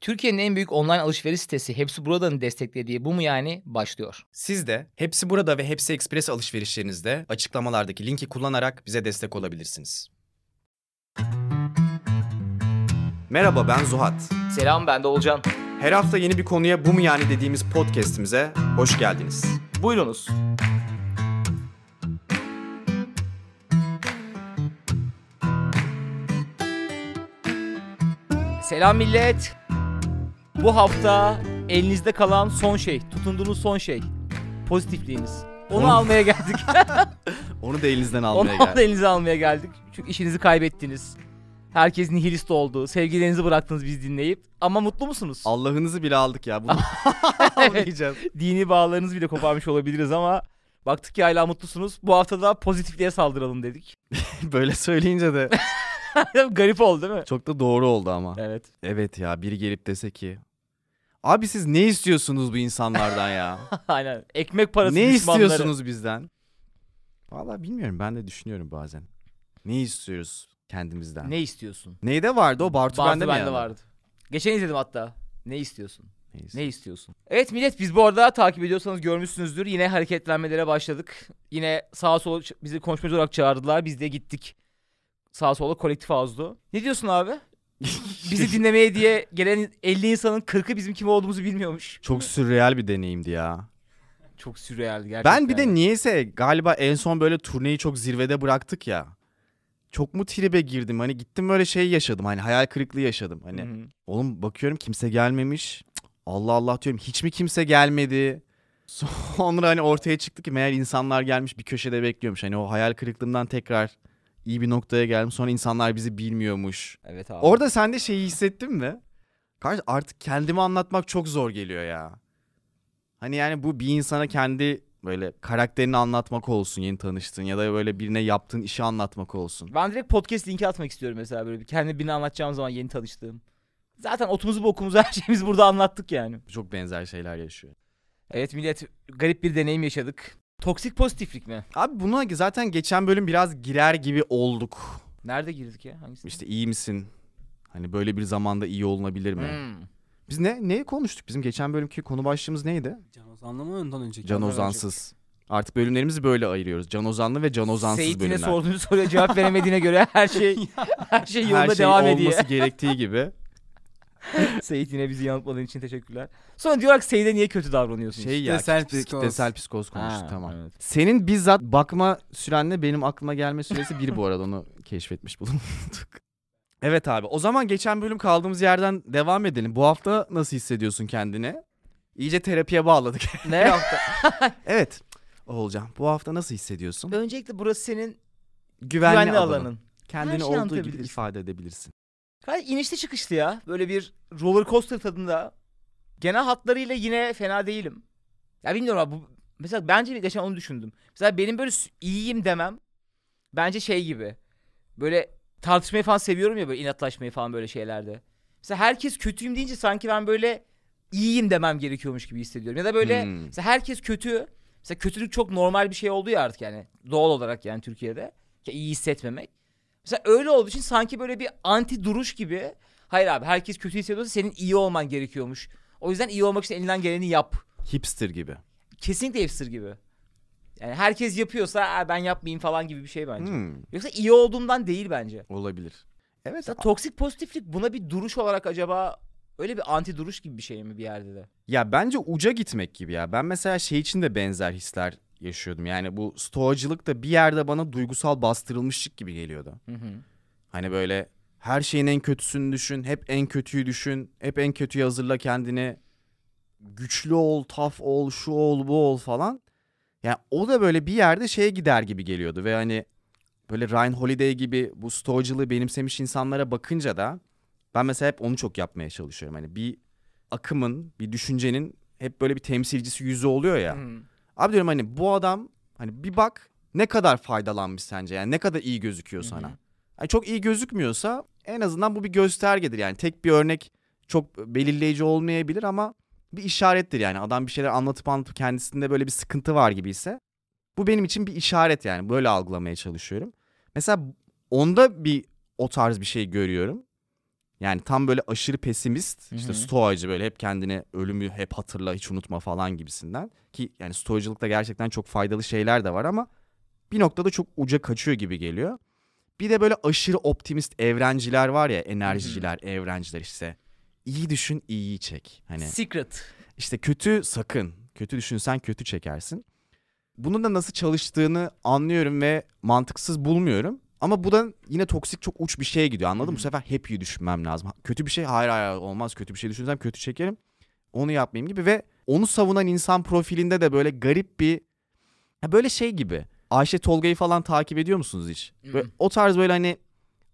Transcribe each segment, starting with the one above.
Türkiye'nin en büyük online alışveriş sitesi Hepsi Burada'nın desteklediği bu mu yani başlıyor. Siz de Hepsi Burada ve Hepsi Express alışverişlerinizde açıklamalardaki linki kullanarak bize destek olabilirsiniz. Merhaba ben Zuhat. Selam ben de Olcan. Her hafta yeni bir konuya bu mu yani dediğimiz podcast'imize hoş geldiniz. Buyurunuz. Selam millet. Bu hafta elinizde kalan son şey, tutunduğunuz son şey. Pozitifliğiniz. Onu Onu- almaya geldik. Onu da elinizden Onu almaya da geldik. elinize almaya geldik. Çünkü işinizi kaybettiniz. Herkes nihilist oldu. Sevgilerinizi bıraktınız biz dinleyip. Ama mutlu musunuz? Allah'ınızı bile aldık ya. Bunu almayacağız. Dini bağlarınızı bile koparmış olabiliriz ama baktık ki hala mutlusunuz. Bu hafta da pozitifliğe saldıralım dedik. Böyle söyleyince de Garip oldu değil mi? çok da doğru oldu ama. Evet. Evet ya biri gelip dese ki Abi siz ne istiyorsunuz bu insanlardan ya? Aynen. Ekmek parası ne düşmanları. istiyorsunuz bizden? Vallahi bilmiyorum ben de düşünüyorum bazen. Ne istiyoruz kendimizden? Ne istiyorsun? Neyde vardı o? Bartu, Bartu bende mi bende yani? vardı. Geçen izledim hatta. Ne istiyorsun? Neyse. Ne istiyorsun? Evet millet biz bu arada takip ediyorsanız görmüşsünüzdür. Yine hareketlenmelere başladık. Yine sağa sola bizi konuşmacı olarak çağırdılar. Biz de gittik. Sağa sola kolektif havuzdu. Ne diyorsun abi? Bizi dinlemeye diye gelen 50 insanın 40'ı bizim kim olduğumuzu bilmiyormuş. Çok sürreal bir deneyimdi ya. Çok sürrealdi gerçekten. Ben bir de niyeyse galiba en son böyle turneyi çok zirvede bıraktık ya. Çok mu tribe girdim? Hani gittim böyle şey yaşadım. Hani hayal kırıklığı yaşadım. Hani Hı hı. Oğlum bakıyorum kimse gelmemiş. Cık, Allah Allah diyorum hiç mi kimse gelmedi? Sonra hani ortaya çıktı ki meğer insanlar gelmiş bir köşede bekliyormuş. Hani o hayal kırıklığından tekrar iyi bir noktaya geldim. Sonra insanlar bizi bilmiyormuş. Evet abi. Orada sen de şeyi hissettin mi? Kardeş artık kendimi anlatmak çok zor geliyor ya. Hani yani bu bir insana kendi böyle karakterini anlatmak olsun yeni tanıştığın ya da böyle birine yaptığın işi anlatmak olsun. Ben direkt podcast linki atmak istiyorum mesela böyle bir kendi birini anlatacağım zaman yeni tanıştığım. Zaten otumuzu bokumuzu her şeyimizi burada anlattık yani. Çok benzer şeyler yaşıyor. Evet millet garip bir deneyim yaşadık. Toksik pozitiflik mi? Abi buna zaten geçen bölüm biraz girer gibi olduk. Nerede girdik ya? Hangisi? İşte iyi misin? Hani böyle bir zamanda iyi olunabilir mi? Hmm. Biz ne neyi konuştuk? Bizim geçen bölümki konu başlığımız neydi? Can Ozan'la mı ondan önceki? Can Ozansız. Artık bölümlerimizi böyle ayırıyoruz. Can Ozanlı ve Can Ozansız Seyit yine bölümler. sorduğunuz soruya cevap veremediğine göre her şey her şey yolunda Her şey devam olması ediyor. gerektiği gibi. Seyit yine bizi yanıltmadığın için teşekkürler. Sonra diyorlar ki Seyit'e niye kötü davranıyorsunuz? Şey ya Kitlesel kitle- psikoz. kitlesel psikoz konuştuk Ha, tamam. evet. Senin bizzat bakma sürenle benim aklıma gelme süresi bir bu arada onu keşfetmiş bulunduk. Evet abi o zaman geçen bölüm kaldığımız yerden devam edelim. Bu hafta nasıl hissediyorsun kendini? İyice terapiye bağladık. Ne? evet. Oğulcan bu hafta nasıl hissediyorsun? Öncelikle burası senin Güvenli, güvenli, alanın. alanın. Kendini Her şeyi olduğu gibi anlatabilirsin. ifade edebilirsin. Gayet inişli çıkışlı ya. Böyle bir roller coaster tadında. Genel hatlarıyla yine fena değilim. Ya bilmiyorum abi bu mesela bence geçen onu düşündüm. Mesela benim böyle iyiyim demem bence şey gibi. Böyle tartışmayı falan seviyorum ya böyle inatlaşmayı falan böyle şeylerde. Mesela herkes kötüyüm deyince sanki ben böyle iyiyim demem gerekiyormuş gibi hissediyorum. Ya da böyle Hmm. mesela herkes kötü. Mesela kötülük çok normal bir şey oldu ya artık yani. Doğal olarak yani Türkiye'de. Ya iyi hissetmemek. Mesela öyle olduğu için sanki böyle bir anti duruş gibi. Hayır abi herkes kötü hissediyorsa senin iyi olman gerekiyormuş. O yüzden iyi olmak için elinden geleni yap. Hipster gibi. Kesinlikle hipster gibi. Yani herkes yapıyorsa "Aa, ben yapmayayım falan gibi bir şey bence. Hmm, Yoksa iyi olduğumdan değil bence. olabilir. Evet. Mesela toksik pozitiflik buna bir duruş olarak acaba öyle bir anti duruş gibi bir şey mi bir yerde de? Ya bence uca gitmek gibi ya. Ben mesela şey için de benzer hisler yaşıyordum. Yani bu stoacılık da bir yerde bana duygusal bastırılmışlık gibi geliyordu. Hı hı. Hani böyle her şeyin en kötüsünü düşün, hep en kötüyü düşün, hep en kötüyü hazırla kendini. Güçlü ol, taf ol, şu ol, bu ol falan. Yani o da böyle bir yerde şeye gider gibi geliyordu ve hani böyle Ryan Holiday gibi bu stoacılığı benimsemiş insanlara bakınca da ben mesela hep onu çok yapmaya çalışıyorum. Hani bir akımın, bir düşüncenin hep böyle bir temsilcisi yüzü oluyor ya. Hı. Abi diyorum hani bu adam hani bir bak ne kadar faydalanmış sence yani ne kadar iyi gözüküyor Hı sana. hı. Yani çok iyi gözükmüyorsa en azından bu bir göstergedir yani tek bir örnek çok belirleyici olmayabilir ama bir işarettir yani adam bir şeyler anlatıp anlatıp kendisinde böyle bir sıkıntı var gibi ise bu benim için bir işaret yani böyle algılamaya çalışıyorum. Mesela onda bir o tarz bir şey görüyorum. Yani tam böyle aşırı pesimist, Hı işte stoacı böyle hep kendine ölümü hep hatırla, hiç unutma falan gibisinden. Ki yani stoacılıkta gerçekten çok faydalı şeyler de var ama bir noktada çok uca kaçıyor gibi geliyor. Bir de böyle aşırı optimist evrenciler var ya, enerjiciler, evrenciler işte. İyi düşün, iyiyi çek. Hani Secret. işte kötü sakın. Kötü düşünsen kötü çekersin. Bunun da nasıl çalıştığını anlıyorum ve mantıksız bulmuyorum. Ama bu da yine toksik çok uç bir şeye gidiyor anladın mı? Bu sefer hep iyi düşünmem lazım. Kötü bir şey hayır hayır olmaz. Kötü bir şey düşünsem kötü çekerim. Onu yapmayayım gibi ve onu savunan insan profilinde de böyle garip bir böyle şey gibi. Ayşe Tolga'yı falan takip ediyor musunuz hiç? Böyle, o tarz böyle hani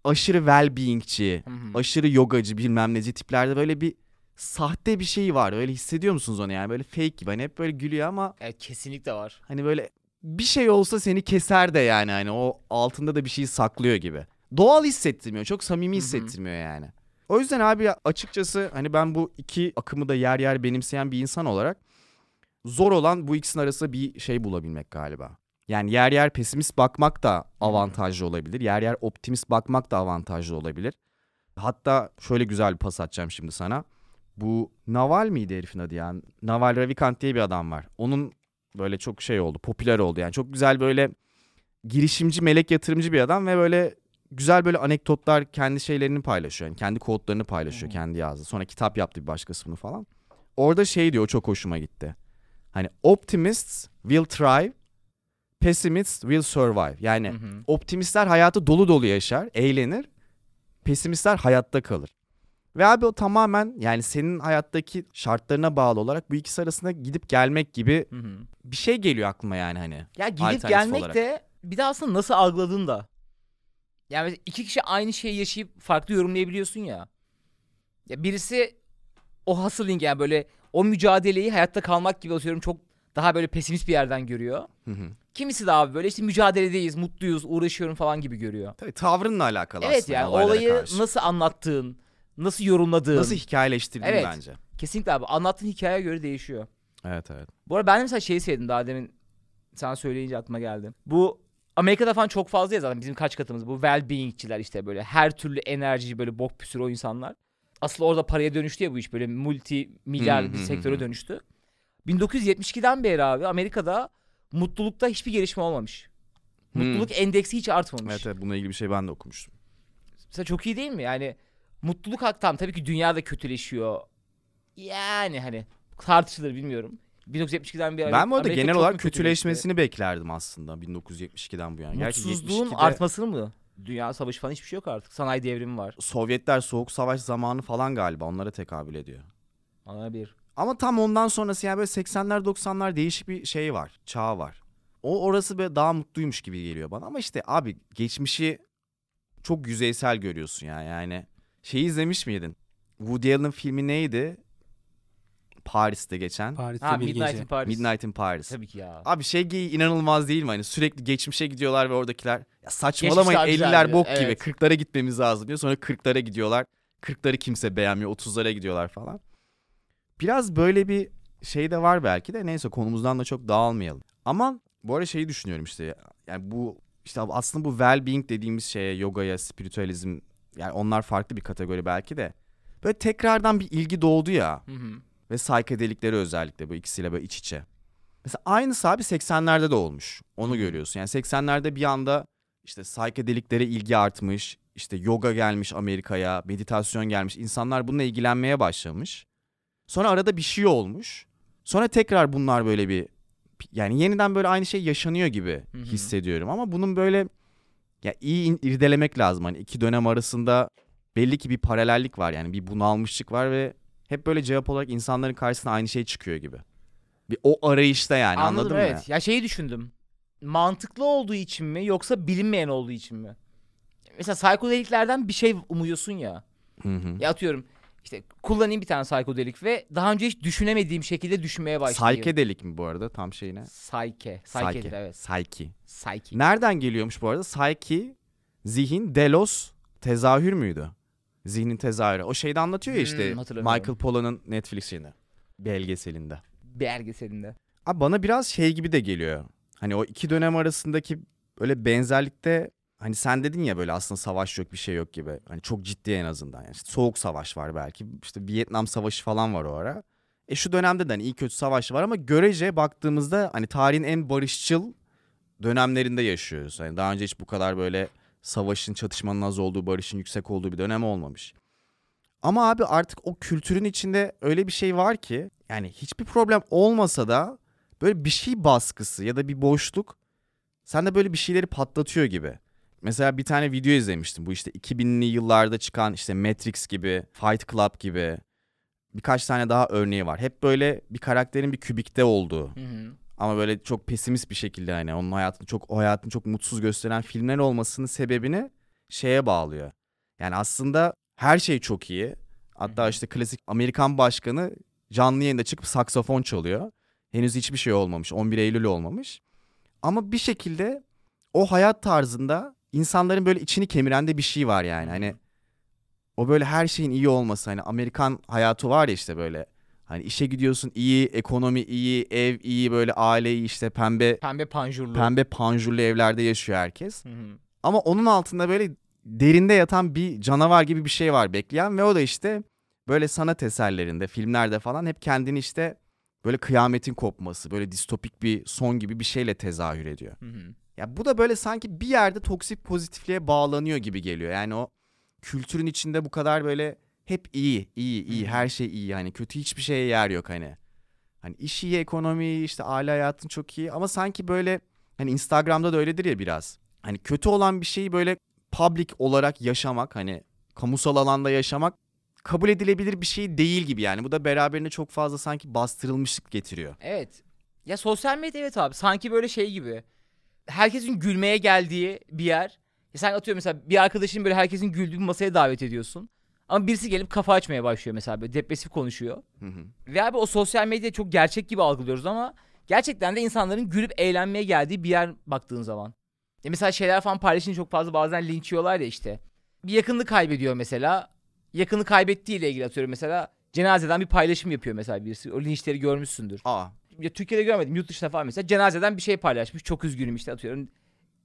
aşırı well-beingçi, aşırı yogacı bilmem neci tiplerde böyle bir sahte bir şey var. Öyle hissediyor musunuz onu yani? Böyle fake gibi. Hani hep böyle gülüyor ama Evet kesinlikle var. hani böyle bir şey olsa seni keser de yani hani o altında da bir şey saklıyor gibi. Doğal hissettirmiyor. Çok samimi hissettirmiyor yani. O yüzden abi açıkçası hani ben bu iki akımı da yer yer benimseyen bir insan olarak zor olan bu ikisinin arasında bir şey bulabilmek galiba. Yani yer yer pesimist bakmak da avantajlı olabilir. Yer yer optimist bakmak da avantajlı olabilir. Hatta şöyle güzel bir pas atacağım şimdi sana. Bu Naval miydi herifin adı yani? Naval Ravikant diye bir adam var. Onun böyle çok şey oldu, popüler oldu yani. Çok güzel böyle girişimci, melek yatırımcı bir adam ve böyle güzel böyle anekdotlar kendi şeylerini paylaşıyor. Yani kendi kodlarını paylaşıyor, kendi yazdı. Sonra kitap yaptı bir başkasını falan. Orada şey diyor, çok hoşuma gitti. Hani optimists will thrive, pessimists will survive. Yani Hı hı. optimistler hayatı dolu dolu yaşar, eğlenir. Pesimistler hayatta kalır. Ve abi o tamamen yani senin hayattaki şartlarına bağlı olarak bu ikisi arasında gidip gelmek gibi Hı hı. bir şey geliyor aklıma yani hani. Ya gidip Alternatif gelmek olarak. de bir de aslında nasıl algıladığın da. Yani mesela iki kişi aynı şeyi yaşayıp farklı yorumlayabiliyorsun ya. Ya birisi o hustling yani böyle o mücadeleyi hayatta kalmak gibi atıyorum çok daha böyle pesimist bir yerden görüyor. Hı hı. Kimisi de abi böyle işte mücadeledeyiz, mutluyuz, uğraşıyorum falan gibi görüyor. Tabii tavrınla alakalı evet aslında yani olaylara olayı karşı. nasıl anlattığın, nasıl yorumladığın. nasıl hikayeleştirdiğin Evet. bence. Kesinlikle abi anlattığın hikayeye göre değişiyor. Evet evet. Bu arada ben de mesela şeyi sevdim daha demin sana söyleyince aklıma geldi. Bu Amerika'da falan çok fazla ya zaten bizim kaç katımız bu well-beingçiler işte böyle her türlü enerji böyle bok püsür o insanlar. Asıl orada paraya dönüştü ya bu iş böyle multi milyar bir hı hı sektöre hı. dönüştü. 1972'den beri abi Amerika'da mutlulukta hiçbir gelişme olmamış. Mutluluk endeksi hiç artmamış. Evet evet bununla ilgili bir şey ben de okumuştum. Mesela çok iyi değil mi? Yani mutluluk hak tamam tabii ki dünyada kötüleşiyor. Yani hani tartışılır bilmiyorum. 1972'den beri ben bu arada Amerika genel çok olarak mu kötüleşmesini beklerdim aslında 1972'den bu yana. Gerçi Mutsuzluğun 72'de artmasını mı? Dünya savaşı falan hiçbir şey yok artık. Sanayi devrimi var. Sovyetler Soğuk Savaş zamanı falan galiba onlara tekabül ediyor. Ana bir. Ama tam ondan sonrası yani böyle 80'ler 90'lar değişik bir şey var. Çağ var. O orası böyle daha mutluymuş gibi geliyor bana. Ama işte abi geçmişi çok yüzeysel görüyorsun ya. Yani şeyi izlemiş miydin? Woody Allen filmi neydi? Paris'te geçen. Paris'te Ha bir Midnight gece. in Paris. Midnight in Paris. Tabii ki ya. Abi şey inanılmaz değil mi? Hani sürekli geçmişe gidiyorlar ve oradakiler ya saçmalamayın Geçmiş daha 50'ler güzeldi, bok gibi evet. 40'lara gitmemiz lazım diyor. Sonra 40'lara gidiyorlar. 40'ları kimse beğenmiyor. 30'lara gidiyorlar falan. Biraz böyle bir şey de var belki de. Neyse konumuzdan da çok dağılmayalım. Ama bu arada şeyi düşünüyorum işte. Yani bu işte aslında bu well-being dediğimiz şeye, yogaya, spiritüalizm yani onlar farklı bir kategori belki de. Böyle tekrardan bir ilgi doğdu ya Hı hı. ve psychedelikleri özellikle bu ikisiyle böyle iç içe. Mesela aynısı abi 80'lerde de olmuş. Onu görüyorsun. Yani 80'lerde bir anda işte psychedeliklere ilgi artmış. işte yoga gelmiş Amerika'ya, meditasyon gelmiş. İnsanlar bununla ilgilenmeye başlamış. Sonra arada bir şey olmuş. Sonra tekrar bunlar böyle bir yani yeniden böyle aynı şey yaşanıyor gibi Hı hı. hissediyorum ama bunun böyle ya iyi irdelemek lazım. Hani iki dönem arasında belli ki bir paralellik var yani bir bunalmışlık var ve hep böyle cevap olarak insanların karşısına aynı şey çıkıyor gibi. Bir o arayışta yani Anladım anladın mı? evet. Ya şeyi düşündüm. Mantıklı olduğu için mi yoksa bilinmeyen olduğu için mi? Mesela psikodeliklerden bir şey umuyorsun ya. Hı hı. Ya atıyorum işte kullanayım bir tane psikodelik ve daha önce hiç düşünemediğim şekilde düşünmeye başlayayım. Psychedelic mi bu arada tam şeyine? Psyche. Psyche'dir evet. Psyche. Psyche. Nereden geliyormuş bu arada? Psyche, zihin, delos, tezahür müydü? Zihnin tezahürü. O şeyde anlatıyor ya işte Hmm. Michael Pollan'ın Netflix şeyini. Belgeselinde. Belgeselinde. Abi bana biraz şey gibi de geliyor. Hani o iki dönem arasındaki böyle benzerlikte hani sen dedin ya böyle aslında savaş yok bir şey yok gibi. Hani çok ciddi en azından. Yani işte soğuk savaş var belki. İşte Vietnam Savaşı falan var o ara. E şu dönemde de hani iyi kötü savaş var ama görece baktığımızda hani tarihin en barışçıl dönemlerinde yaşıyoruz. Hani daha önce hiç bu kadar böyle savaşın, çatışmanın az olduğu, barışın yüksek olduğu bir dönem olmamış. Ama abi artık o kültürün içinde öyle bir şey var ki yani hiçbir problem olmasa da böyle bir şey baskısı ya da bir boşluk sende böyle bir şeyleri patlatıyor gibi. Mesela bir tane video izlemiştim. Bu işte 2000'li yıllarda çıkan işte Matrix gibi, Fight Club gibi birkaç tane daha örneği var. Hep böyle bir karakterin bir kübikte olduğu Hı hı. ama böyle çok pesimist bir şekilde hani onun hayatını çok o hayatını çok mutsuz gösteren filmler olmasının sebebini şeye bağlıyor. Yani aslında her şey çok iyi. Hatta işte klasik Amerikan başkanı canlı yayında çıkıp saksafon çalıyor. Henüz hiçbir şey olmamış. 11 Eylül olmamış. Ama bir şekilde o hayat tarzında insanların böyle içini kemiren de bir şey var yani. Hani o böyle her şeyin iyi olması hani Amerikan hayatı var ya işte böyle hani işe gidiyorsun iyi, ekonomi iyi, ev iyi, böyle aile iyi işte pembe Pembe panjurlu. pembe panjurlu evlerde yaşıyor herkes. Hı hı. Ama onun altında böyle derinde yatan bir canavar gibi bir şey var bekleyen ve o da işte böyle sanat eserlerinde, filmlerde falan hep kendini işte böyle kıyametin kopması, böyle distopik bir son gibi bir şeyle tezahür ediyor. Hı hı. Ya bu da böyle sanki bir yerde toksik pozitifliğe bağlanıyor gibi geliyor. Yani o kültürün içinde bu kadar böyle hep iyi, iyi, iyi, her şey iyi. Hani kötü hiçbir şeye yer yok hani. Hani iş iyi, ekonomi iyi, işte aile hayatın çok iyi ama sanki böyle hani Instagram'da da öyledir ya biraz. Hani kötü olan bir şeyi böyle public olarak yaşamak hani kamusal alanda yaşamak kabul edilebilir bir şey değil gibi yani. Bu da beraberinde çok fazla sanki bastırılmışlık getiriyor. Evet. Ya sosyal medya evet abi. Sanki böyle şey gibi. Herkesin gülmeye geldiği bir yer. Sen atıyorum mesela bir arkadaşın böyle herkesin güldüğü bir masaya davet ediyorsun. Ama birisi gelip kafa açmaya başlıyor mesela böyle depresif konuşuyor. Hı hı. Ve abi o sosyal medyayı çok gerçek gibi algılıyoruz ama gerçekten de insanların gülüp eğlenmeye geldiği bir yer baktığın zaman. Ya mesela şeyler falan paylaşınca çok fazla bazen linç yiyorlar ya işte. Bir yakınını kaybediyor mesela. Yakını kaybettiğiyle ilgili atıyorum mesela. Cenazeden bir paylaşım yapıyor mesela birisi. O linçleri görmüşsündür. Aa, Ya Türkiye'de görmedim yurt dışında falan mesela. Cenazeden bir şey paylaşmış. Çok üzgünüm işte atıyorum.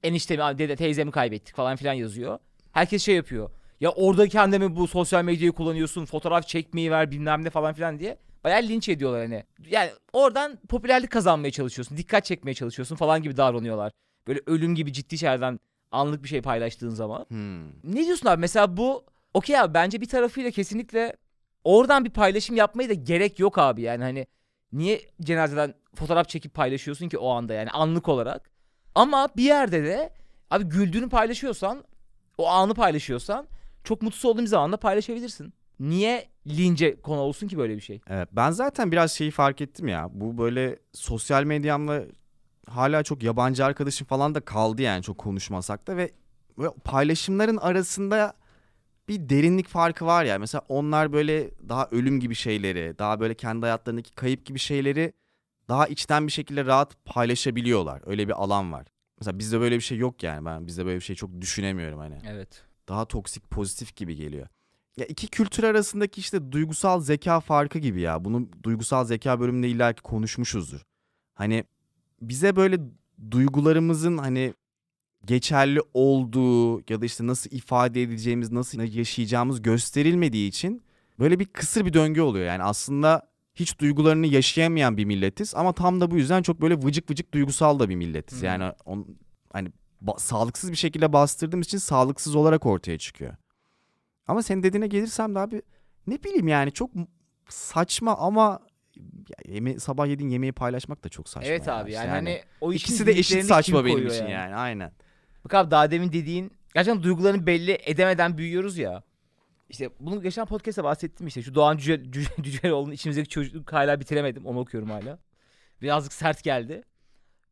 Eniştemi, dede, teyzemi kaybettik falan filan yazıyor. Herkes şey yapıyor. Ya orada kendimi bu sosyal medyayı kullanıyorsun. Fotoğraf çekmeyi ver bilmem ne falan filan diye. Bayağı linç ediyorlar hani. Yani oradan popülerlik kazanmaya çalışıyorsun. Dikkat çekmeye çalışıyorsun falan gibi davranıyorlar. Böyle ölüm gibi ciddi şeylerden anlık bir şey paylaştığın zaman. hmm. Ne diyorsun abi? Mesela bu okey abi bence bir tarafıyla kesinlikle oradan bir paylaşım yapmaya da gerek yok abi. Yani hani niye cenazeden fotoğraf çekip paylaşıyorsun ki o anda yani anlık olarak. Ama bir yerde de abi güldüğünü paylaşıyorsan o anı paylaşıyorsan çok mutsuz olduğun bir zaman da paylaşabilirsin. Niye lince konu olsun ki böyle bir şey? Evet, ben zaten biraz şeyi fark ettim ya. Bu böyle sosyal medyamla hala çok yabancı arkadaşım falan da kaldı yani çok konuşmasak da ve paylaşımların arasında bir derinlik farkı var ya. Mesela onlar böyle daha ölüm gibi şeyleri, daha böyle kendi hayatlarındaki kayıp gibi şeyleri daha içten bir şekilde rahat paylaşabiliyorlar. Öyle bir alan var. Mesela bizde böyle bir şey yok yani. Ben bizde böyle bir şey çok düşünemiyorum hani Evet. daha toksik pozitif gibi geliyor. Ya iki kültür arasındaki işte duygusal zeka farkı gibi ya. Bunu duygusal zeka bölümünde illaki konuşmuşuzdur. Hani bize böyle duygularımızın hani geçerli olduğu ya da işte nasıl ifade edeceğimiz, nasıl yaşayacağımız gösterilmediği için böyle bir kısır bir döngü oluyor. Yani aslında hiç duygularını yaşayamayan bir milletiz ama tam da bu yüzden çok böyle vıcık vıcık duygusal da bir milletiz. Hı. Yani on, hani ba- sağlıksız bir şekilde bastırdığımız için sağlıksız olarak ortaya çıkıyor. Ama senin dediğine gelirsem de abi ne bileyim yani çok saçma ama ya yeme sabah yediğin yemeği paylaşmak da çok saçma. evet ya. abi İşte yani, hani o ikisi de eşit saçma benim için yani. aynen. Bak abi daha demin dediğin gerçekten duygularını belli edemeden büyüyoruz ya. İşte bunu geçen podcast'ta bahsettim işte. Şu Doğan Cüce, Cüce, Cüceloğlu'nun içimizdeki çocukluk hala bitiremedim. Onu okuyorum hala. Birazcık sert geldi.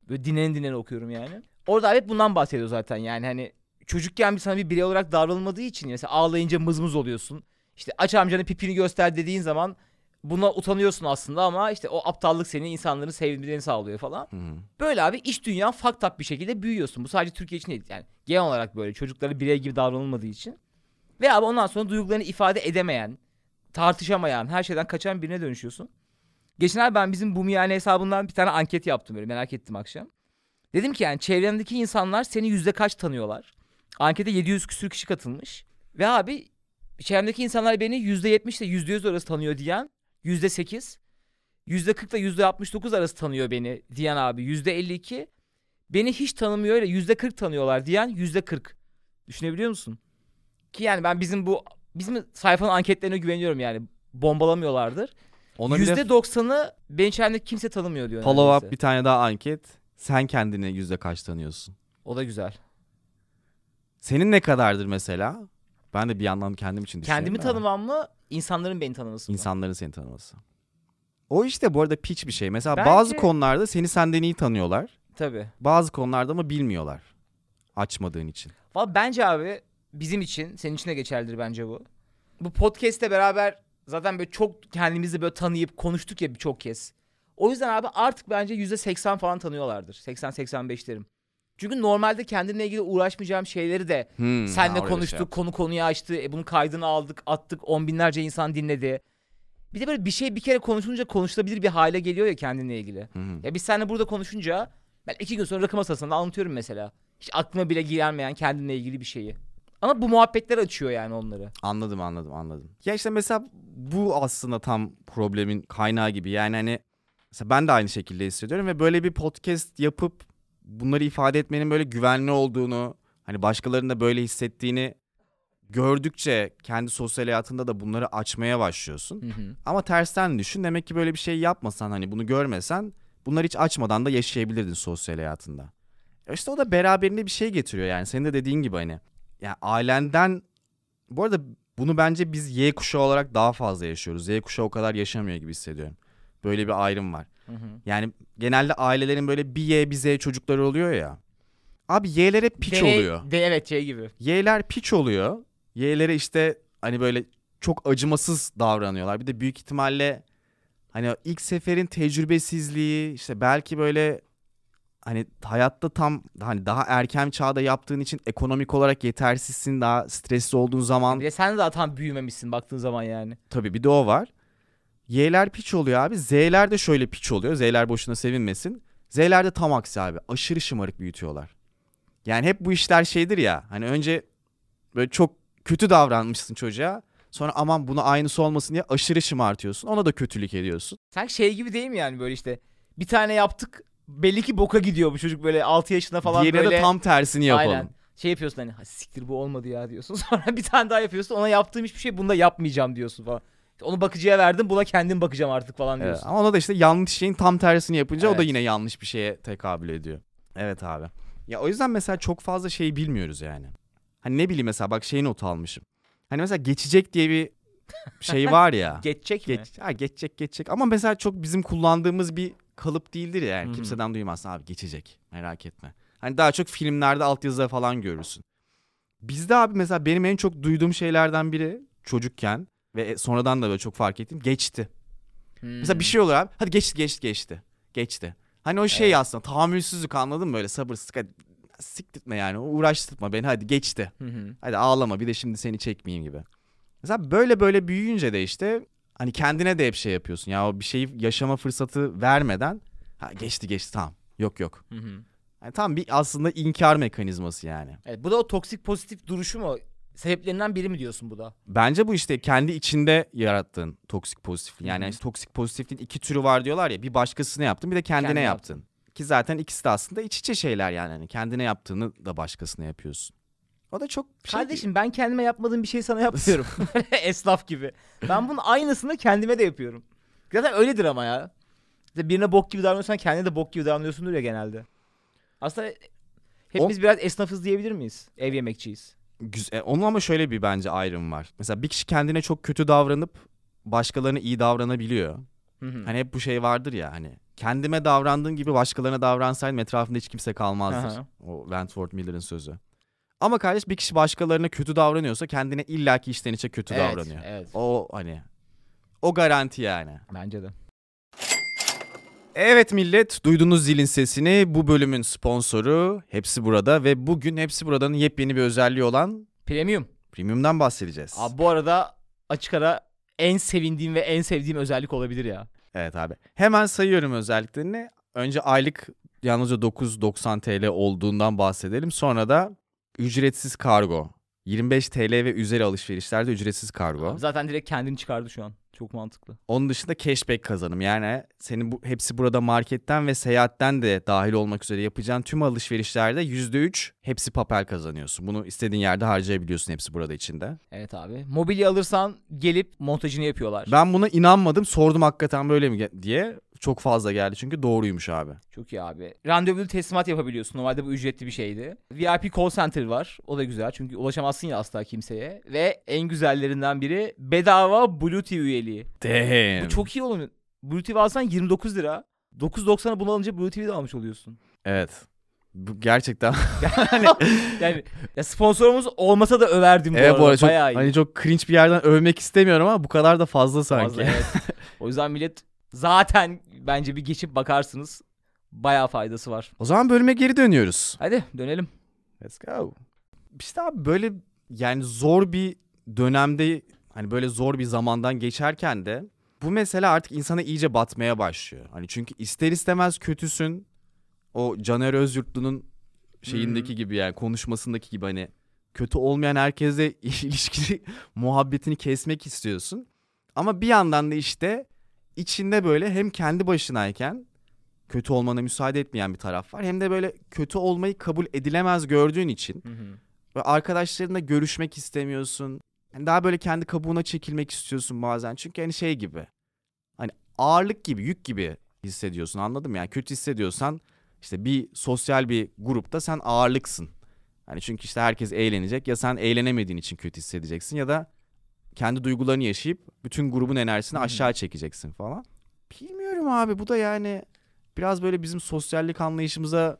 Böyle dinlen dinlen okuyorum yani. Orada hep bundan bahsediyor zaten yani hani çocukken bir sana bir birey olarak davranılmadığı için mesela ağlayınca mızmız oluyorsun. İşte aç amcanın pipini göster dediğin zaman buna utanıyorsun aslında ama işte o aptallık senin insanların sevmelerini sağlıyor falan. Hı hı. Böyle abi iç dünya fucked up bir şekilde büyüyorsun. Bu sadece Türkiye için değil. Yani genel olarak böyle çocuklara birey gibi davranılmadığı için. Ve abi ondan sonra duygularını ifade edemeyen, tartışamayan, her şeyden kaçan birine dönüşüyorsun. Geçen ay ben bizim Bumiyane hesabından bir tane anket yaptım böyle merak ettim akşam. Dedim ki yani çevrendeki insanlar seni yüzde kaç tanıyorlar? Ankete 700 küsür kişi katılmış. Ve abi çevremdeki insanlar beni %70 ile %100 arası tanıyor diyen %8. %40 ile %69 arası tanıyor beni diyen abi %52. Beni hiç tanımıyor ile %40 tanıyorlar diyen %40. Düşünebiliyor musun? Ki yani ben bizim bu bizim sayfanın anketlerine güveniyorum yani. Bombalamıyorlardır. Ona bir de %90'ı beni çevremdeki kimse tanımıyor diyor. follow neredeyse. up bir tane daha anket. Sen kendini yüzde kaç tanıyorsun? O da güzel. Senin ne kadardır mesela? Ben de bir yandan kendim için düşünüyorum. Kendimi da. tanımam mı? insanların beni tanıması mı? İnsanların seni tanıması. O işte bu arada piç bir şey. Mesela Bence- bazı konularda seni senden iyi tanıyorlar. Tabii. Bazı konularda ama bilmiyorlar. Açmadığın için. Valla bence abi bizim için, senin için de geçerlidir bence bu. Bu podcast'te beraber zaten böyle çok kendimizi böyle tanıyıp konuştuk ya birçok kez. O yüzden abi artık bence %80 falan tanıyorlardır. 80-85 derim. Çünkü normalde kendimle ilgili uğraşmayacağım şeyleri de Hmm, senle şey konuştuk, yap. konu konuyu açtı, e, bunun kaydını aldık, attık, on binlerce insan dinledi. Bir de böyle bir şey bir kere konuşunca konuşulabilir bir hale geliyor ya kendinle ilgili. Hı. Ya biz seninle burada konuşunca ben iki gün sonra rakı masasında anlatıyorum mesela. Hiç aklıma bile gelmeyen kendimle ilgili bir şeyi. Ama bu muhabbetler açıyor yani onları. Anladım anladım anladım. Ya işte mesela bu aslında tam problemin kaynağı gibi. Yani hani mesela ben de aynı şekilde hissediyorum ve böyle bir podcast yapıp bunları ifade etmenin böyle güvenli olduğunu, hani başkalarının da böyle hissettiğini gördükçe kendi sosyal hayatında da bunları açmaya başlıyorsun. Hı hı. Ama tersten düşün. Demek ki böyle bir şey yapmasan hani bunu görmesen bunları hiç açmadan da yaşayabilirdin sosyal hayatında. Ya İşte o da beraberinde bir şey getiriyor yani. Senin de dediğin gibi hani. Ya ailenden bu arada bunu bence biz Y kuşağı olarak daha fazla yaşıyoruz. Z kuşağı o kadar yaşamıyor gibi hissediyorum. Böyle bir ayrım var. Hı hı. Yani genelde ailelerin böyle bir Y bir Z çocukları oluyor ya. Abi Y'lere piç Deney- oluyor. De, evet şey gibi. Y'ler piç oluyor. Y'lere işte hani böyle çok acımasız davranıyorlar. Bir de büyük ihtimalle hani ilk seferin tecrübesizliği işte belki böyle hani hayatta tam hani daha erken çağda yaptığın için ekonomik olarak yetersizsin daha stresli olduğun zaman Bir de sen de daha tam büyümemişsin baktığın zaman yani. tabii bir de o var. Y'ler piç oluyor abi. Z'ler de şöyle piç oluyor. Z'ler boşuna sevinmesin. Z'ler de tam aksi abi. Aşırı şımarık büyütüyorlar. Yani hep bu işler şeydir ya. Hani önce böyle çok kötü davranmışsın çocuğa. Sonra aman buna aynısı olmasın diye aşırı şımartıyorsun. Ona da kötülük ediyorsun. Sanki şey gibi değil mi yani böyle işte bir tane yaptık belli ki boka gidiyor bu çocuk böyle 6 yaşında falan Diğerine böyle. de tam tersini yapalım. Aynen. Şey yapıyorsun hani "Ha, siktir bu olmadı ya diyorsun. Sonra bir tane daha yapıyorsun. Ona yaptığım hiçbir şey bunda yapmayacağım diyorsun falan. Onu bakıcıya verdim buna kendim bakacağım artık falan Evet, diyorsun. ama ona da işte yanlış şeyin tam tersini yapınca o da Evet. yine yanlış bir şeye tekabül ediyor. Evet abi. Ya o yüzden mesela çok fazla şey bilmiyoruz yani. Hani ne bileyim mesela bak şey not almışım. Hani mesela geçecek diye bir şey var ya. Geçecek mi? Geç, ha, geçecek geçecek ama mesela çok bizim kullandığımız bir kalıp değildir ya. Yani Hı hı. kimseden duymazsın abi geçecek merak etme. Hani daha çok filmlerde altyazıda falan görürsün. Bizde abi mesela benim en çok duyduğum şeylerden biri çocukken ve sonradan da böyle çok fark ettim geçti. Mesela bir Hmm. şey olur abi. Hadi geçti geçti geçti. Geçti. Hani o şey Evet. aslında tahammülsüzlük anladın mı böyle sabırsızlık. Hadi siktirtme yani uğraştırtma beni hadi geçti. Hı hı. Hadi ağlama bir de şimdi seni çekmeyeyim gibi. Mesela böyle böyle büyüyünce de işte hani kendine de hep şey yapıyorsun. Ya o bir şeyi yaşama fırsatı vermeden ha geçti geçti tamam. Yok yok. Hı hı. Yani tam bir aslında inkar mekanizması yani. Evet, bu da o toksik pozitif duruşu mu? Sebeplerinden biri mi diyorsun bu da? Bence bu işte kendi içinde yarattığın toksik pozitiflik. Yani Hı hı. işte toksik pozitifliğin iki türü var diyorlar ya. Bir başkasına yaptın bir de kendine Kendine yaptın. Ki zaten ikisi de aslında iç içe şeyler yani. Hani kendine yaptığını da başkasına yapıyorsun. O da çok şey değil. Kardeşim ben kendime yapmadığım bir şey sana yapmıyorum. Esnaf gibi. Ben bunun aynısını kendime de yapıyorum. Zaten öyledir ama ya. İşte birine bok gibi davranıyorsan kendine de bok gibi davranıyorsundur ya genelde. Aslında hepimiz biraz esnafız diyebilir miyiz? Ev yemekçiyiz. Güzel. Onun ama şöyle bir bence ayrım var. Mesela bir kişi kendine çok kötü davranıp başkalarına iyi davranabiliyor. Hı hı. Hani hep bu şey vardır ya hani kendime davrandığım gibi başkalarına davransaydım etrafımda hiç kimse kalmazdır. Aha. O Wentworth Miller'ın sözü. Ama kardeş bir kişi başkalarına kötü davranıyorsa kendine illaki içten içe kötü evet, davranıyor. Evet. O hani o garanti yani. Bence de. Evet millet duydunuz zilin sesini. Bu bölümün sponsoru Hepsi Burada ve bugün Hepsi Burada'nın yepyeni bir özelliği olan Premium. Premium'dan bahsedeceğiz. Abi bu arada açık ara en sevindiğim ve en sevdiğim özellik olabilir ya. Evet abi. Hemen sayıyorum özelliklerini. Önce aylık yalnızca 9.90 TL olduğundan bahsedelim. Sonra da ücretsiz kargo. 25 TL ve üzeri alışverişlerde ücretsiz kargo. Zaten direkt kendini çıkardı şu an. Çok mantıklı. Onun dışında cashback kazanım. Yani senin bu hepsi burada marketten ve seyahatten de dahil olmak üzere yapacağın tüm alışverişlerde %3 hepsi papel kazanıyorsun. Bunu istediğin yerde harcayabiliyorsun hepsi burada içinde. Evet abi. Mobilya alırsan gelip montajını yapıyorlar. Ben buna inanmadım. Sordum hakikaten böyle mi diye. Çok fazla geldi çünkü doğruymuş abi. Çok iyi abi. Randevulu teslimat yapabiliyorsun. Normalde bu ücretli bir şeydi. VIP call center var. O da güzel çünkü ulaşamazsın ya asla kimseye. Ve en güzellerinden biri bedava Bluetooth üyeliği. Damn. Bu çok iyi oğlum. Bluetooth alsan 29 lira. 9.90'a bunu alınca Bluetooth'i de almış oluyorsun. Evet. Bu gerçekten. Yani ya sponsorumuz olmasa da överdim bu evet arada. bu arada çok, Bayağı iyi. hani çok cringe bir yerden övmek istemiyorum ama bu kadar da fazla sanki. Fazla, evet. o yüzden millet zaten bence bir geçip bakarsınız. Bayağı faydası var. O zaman bölüme geri dönüyoruz. Hadi dönelim. Let's go. İşte abi böyle yani zor bir dönemde hani böyle zor bir zamandan geçerken de bu mesele artık insana iyice batmaya başlıyor. Hani çünkü ister istemez kötüsün. O Caner Özyurtlu'nun şeyindeki gibi yani konuşmasındaki gibi hani kötü olmayan herkese ilişki muhabbetini kesmek istiyorsun. Ama bir yandan da işte içinde böyle hem kendi başınayken kötü olmana müsaade etmeyen bir taraf var. Hem de böyle kötü olmayı kabul edilemez gördüğün için ve arkadaşlarınla görüşmek istemiyorsun. Yani daha böyle kendi kabuğuna çekilmek istiyorsun bazen. Çünkü hani şey gibi. Hani ağırlık gibi, yük gibi hissediyorsun. Anladın mı? Yani kötü hissediyorsan işte bir sosyal bir grupta sen ağırlıksın. Hani çünkü işte herkes eğlenecek. Ya sen eğlenemediğin için kötü hissedeceksin ya da kendi duygularını yaşayıp bütün grubun enerjisini aşağı çekeceksin falan. Bilmiyorum abi bu da yani biraz böyle bizim sosyallik anlayışımıza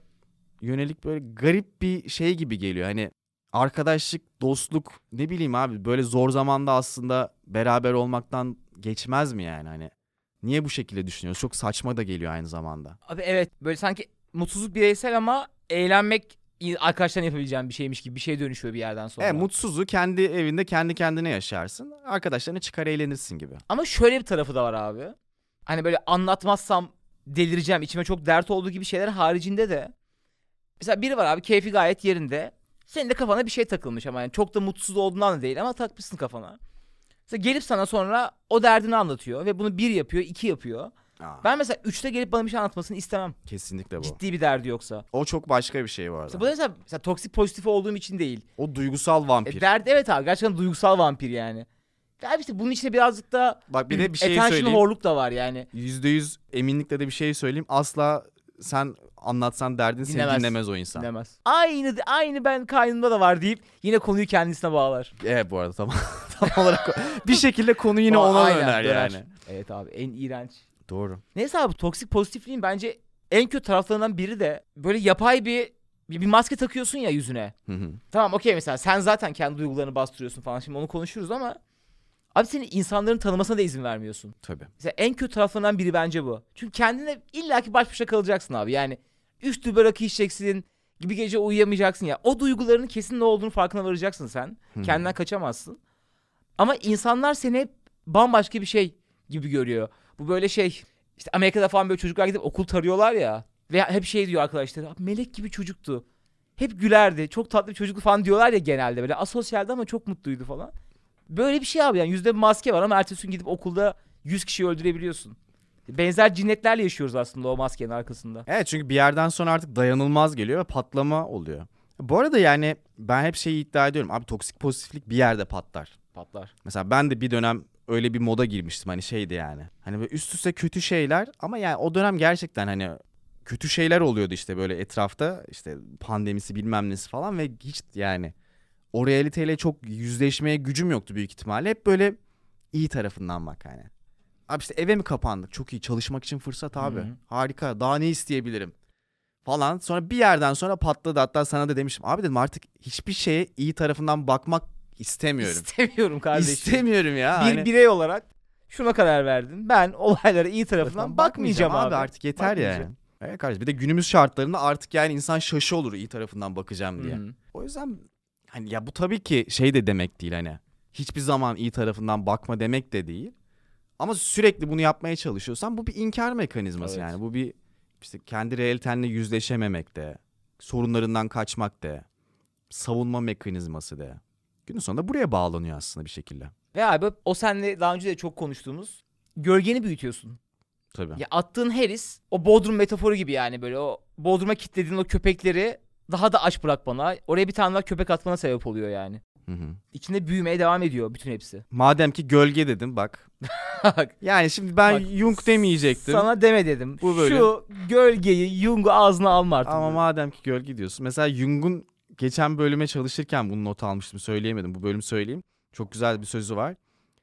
yönelik böyle garip bir şey gibi geliyor. Hani arkadaşlık, dostluk ne bileyim abi böyle zor zamanda aslında beraber olmaktan geçmez mi yani hani? Niye bu şekilde düşünüyoruz? Çok saçma da geliyor aynı zamanda. Abi evet böyle sanki mutsuzluk bireysel ama eğlenmek arkadaşların yapabileceğin bir şeymiş gibi bir şeye dönüşüyor bir yerden sonra. E mutsuzluğu kendi evinde kendi kendine yaşarsın. Arkadaşlarına çıkar eğlenirsin gibi. Ama şöyle bir tarafı da var abi. Hani böyle anlatmazsam delireceğim, içime çok dert olduğu gibi şeyler haricinde de. Mesela biri var abi keyfi gayet yerinde. Senin de kafana bir şey takılmış ama yani çok da mutsuz olduğundan da değil ama takmışsın kafana. Mesela gelip sana sonra o derdini anlatıyor ve bunu bir yapıyor, iki yapıyor. Ben mesela üçte gelip bana bir şey anlatmasını istemem. Kesinlikle bu. Ciddi bir derdi yoksa. O çok başka bir şey bu arada. Mesela bu da mesela, mesela toksik pozitif olduğum için değil. O duygusal vampir. E, derdi evet abi gerçekten duygusal vampir yani. Ya işte bunun içinde birazcık da Bak bir de bir şey söyleyeyim. horluk da var yani. %100 eminlikle de bir şey söyleyeyim. Asla sen anlatsan derdin seni Dinlemez. dinlemez o insan. Dinlemez. Aynı aynı ben kaynımda da var deyip yine konuyu kendisine bağlar. Evet bu arada tamam. Tam olarak bir şekilde konu yine ona aynen, döner döner. yani. Evet abi en iğrenç. Doğru. Neyse abi toksik pozitifliğin bence en kötü taraflarından biri de böyle yapay bir bir, bir maske takıyorsun ya yüzüne. Hı hı. Tamam okey mesela sen zaten kendi duygularını bastırıyorsun falan şimdi onu konuşuruz ama abi senin insanların tanımasına da izin vermiyorsun. Tabii. Mesela en kötü taraflarından biri bence bu. Çünkü kendine illaki baş başa kalacaksın abi. Yani üç dübe rakı içeceksin. Gibi gece uyuyamayacaksın ya. O duygularının kesin ne olduğunu farkına varacaksın sen. Hı. Kendinden kaçamazsın. Ama insanlar seni hep bambaşka bir şey gibi görüyor. Bu böyle şey. İşte Amerika'da falan böyle çocuklar gidip okul tarıyorlar ya. Ve hep şey diyor arkadaşlar. "Abi melek gibi çocuktu. Hep gülerdi. Çok tatlı bir çocuktu falan diyorlar ya genelde. Böyle asosyaldi ama çok mutluydu falan. Böyle bir şey abi yani yüzde bir maske var ama ertesi gün gidip okulda 100 kişiyi öldürebiliyorsun. Benzer cinnetlerle yaşıyoruz aslında o maskenin arkasında. Evet çünkü bir yerden sonra artık dayanılmaz geliyor ve patlama oluyor. Bu arada yani ben hep şeyi iddia ediyorum. Abi toksik pozitiflik bir yerde patlar. Patlar. Mesela ben de bir dönem öyle bir moda girmiştim hani şeydi yani. Hani böyle üst üste kötü şeyler ama yani o dönem gerçekten hani kötü şeyler oluyordu işte böyle etrafta işte pandemisi bilmem nesi falan ve hiç yani o realiteyle çok yüzleşmeye gücüm yoktu büyük ihtimalle. Hep böyle iyi tarafından bak hani. Abi işte eve mi kapandık? Çok iyi çalışmak için fırsat abi. Hı hı. Harika. Daha ne isteyebilirim? Falan. Sonra bir yerden sonra patladı. Hatta sana da demiştim. Abi dedim artık hiçbir şeye iyi tarafından bakmak istemiyorum. İstemiyorum kardeşim. İstemiyorum ya. bir Hani- birey olarak şuna karar verdim. Ben olaylara iyi tarafından bakmayacağım abi. artık yeter Bakmayacağım. yani. Evet kardeşim bir de günümüz şartlarında artık yani insan şaşı olur iyi tarafından bakacağım diye. Hı hı. O yüzden hani ya bu tabii ki şey de demek değil hani. Hiçbir zaman iyi tarafından bakma demek de değil. Ama sürekli bunu yapmaya çalışıyorsan bu bir inkar mekanizması Evet. yani. Bu bir işte kendi realitenle yüzleşememek de, sorunlarından kaçmak da. savunma mekanizması de. Günün sonunda buraya bağlanıyor aslında bir şekilde. Ve abi o senle daha önce de çok konuştuğumuz gölgeni büyütüyorsun. Tabii. Ya attığın heris o Bodrum metaforu gibi yani böyle o Bodrum'a kilitlediğin o köpekleri daha da aç bırak bana. Oraya bir tane daha köpek atmana sebep oluyor yani. Hı hı. İçinde büyümeye devam ediyor bütün hepsi. Madem ki gölge dedim bak. Yani şimdi ben Bak, Jung demeyecektim. Sana deme dedim. Bu böyle. Şu gölgeyi Jung'u ağzına alma artık. Ama madem ki gölge diyorsun. Mesela Jung'un geçen bölüme çalışırken bunu not almıştım. Söyleyemedim. Bu bölümü söyleyeyim. Çok güzel bir sözü var.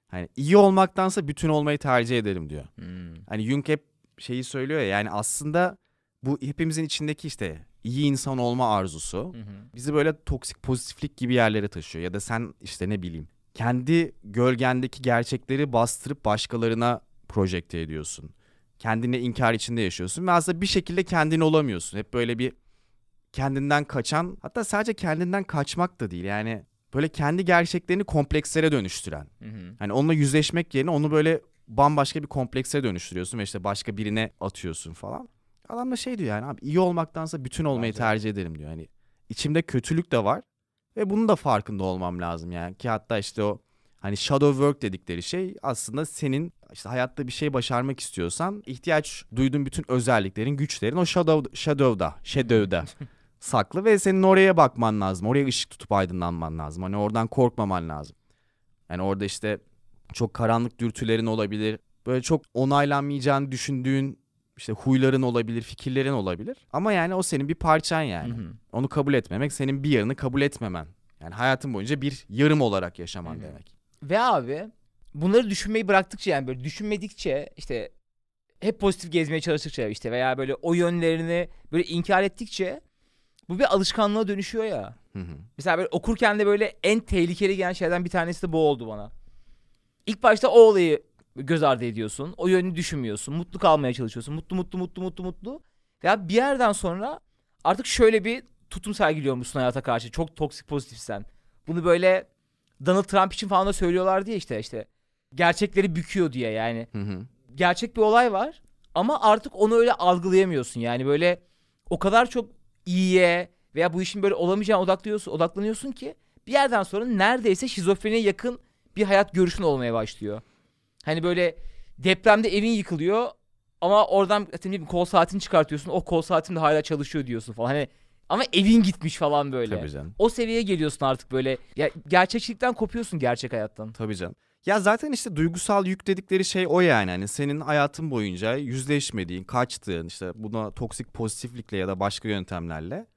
Hani iyi olmaktansa bütün olmayı tercih ederim diyor. Hmm. Hani Jung hep şeyi söylüyor ya yani aslında bu hepimizin içindeki işte iyi insan olma arzusu Hı hı. bizi böyle toksik pozitiflik gibi yerlere taşıyor. Ya da sen işte ne bileyim kendi gölgendeki gerçekleri bastırıp başkalarına projekte ediyorsun. Kendine inkar içinde yaşıyorsun ve aslında bir şekilde kendin olamıyorsun. Hep böyle bir kendinden kaçan hatta sadece kendinden kaçmak da değil yani böyle kendi gerçeklerini komplekslere dönüştüren. Hı hı. Hani onunla yüzleşmek yerine onu böyle bambaşka bir komplekse dönüştürüyorsun ve işte başka birine atıyorsun falan. Adam da şey diyor yani abi iyi olmaktansa bütün olmayı Bence. tercih ederim diyor. Hani içimde kötülük de var ve bunun da farkında olmam lazım yani. Ki hatta işte o hani shadow work dedikleri şey aslında senin işte hayatta bir şey başarmak istiyorsan ihtiyaç duyduğun bütün özelliklerin, güçlerin o shadow shadow'da, shadow'da saklı ve senin oraya bakman lazım. Oraya ışık tutup aydınlanman lazım. Hani oradan korkmaman lazım. Yani orada işte çok karanlık dürtülerin olabilir. Böyle çok onaylanmayacağını düşündüğün işte huyların olabilir, fikirlerin olabilir. Ama yani o senin bir parçan yani. Hı hı. Onu kabul etmemek senin bir yarını kabul etmemen. Yani hayatın boyunca bir yarım olarak yaşaman Hı hı. demek. Ve abi bunları düşünmeyi bıraktıkça yani böyle düşünmedikçe işte hep pozitif gezmeye çalıştıkça işte veya böyle o yönlerini böyle inkar ettikçe bu bir alışkanlığa dönüşüyor ya. Hı hı. Mesela böyle okurken de böyle en tehlikeli gelen şeylerden bir tanesi de bu oldu bana. İlk başta o olayı göz ardı ediyorsun. O yönünü düşünmüyorsun. Mutlu kalmaya çalışıyorsun. Mutlu mutlu mutlu mutlu mutlu. Ya bir yerden sonra artık şöyle bir tutum sergiliyormuşsun hayata karşı. Çok toksik pozitifsen. Bunu böyle Donald Trump için falan da söylüyorlar diye işte işte. Gerçekleri büküyor diye yani Hı hı. gerçek bir olay var ama artık onu öyle algılayamıyorsun. Yani böyle o kadar çok iyiye veya bu işin böyle olamayacağına odaklıyorsun, odaklanıyorsun ki bir yerden sonra neredeyse şizofreniye yakın bir hayat görüşün olmaya başlıyor. Hani böyle depremde evin yıkılıyor ama oradan bileyim, kol saatini çıkartıyorsun. O kol saatim de hala çalışıyor diyorsun falan. Hani ama evin gitmiş falan böyle. Tabii canım. O seviyeye geliyorsun artık böyle. Ya gerçekçilikten kopuyorsun gerçek hayattan. Tabii canım. Ya zaten işte duygusal yük dedikleri şey o yani. Hani senin hayatın boyunca yüzleşmediğin, kaçtığın işte buna toksik pozitiflikle ya da başka yöntemlerle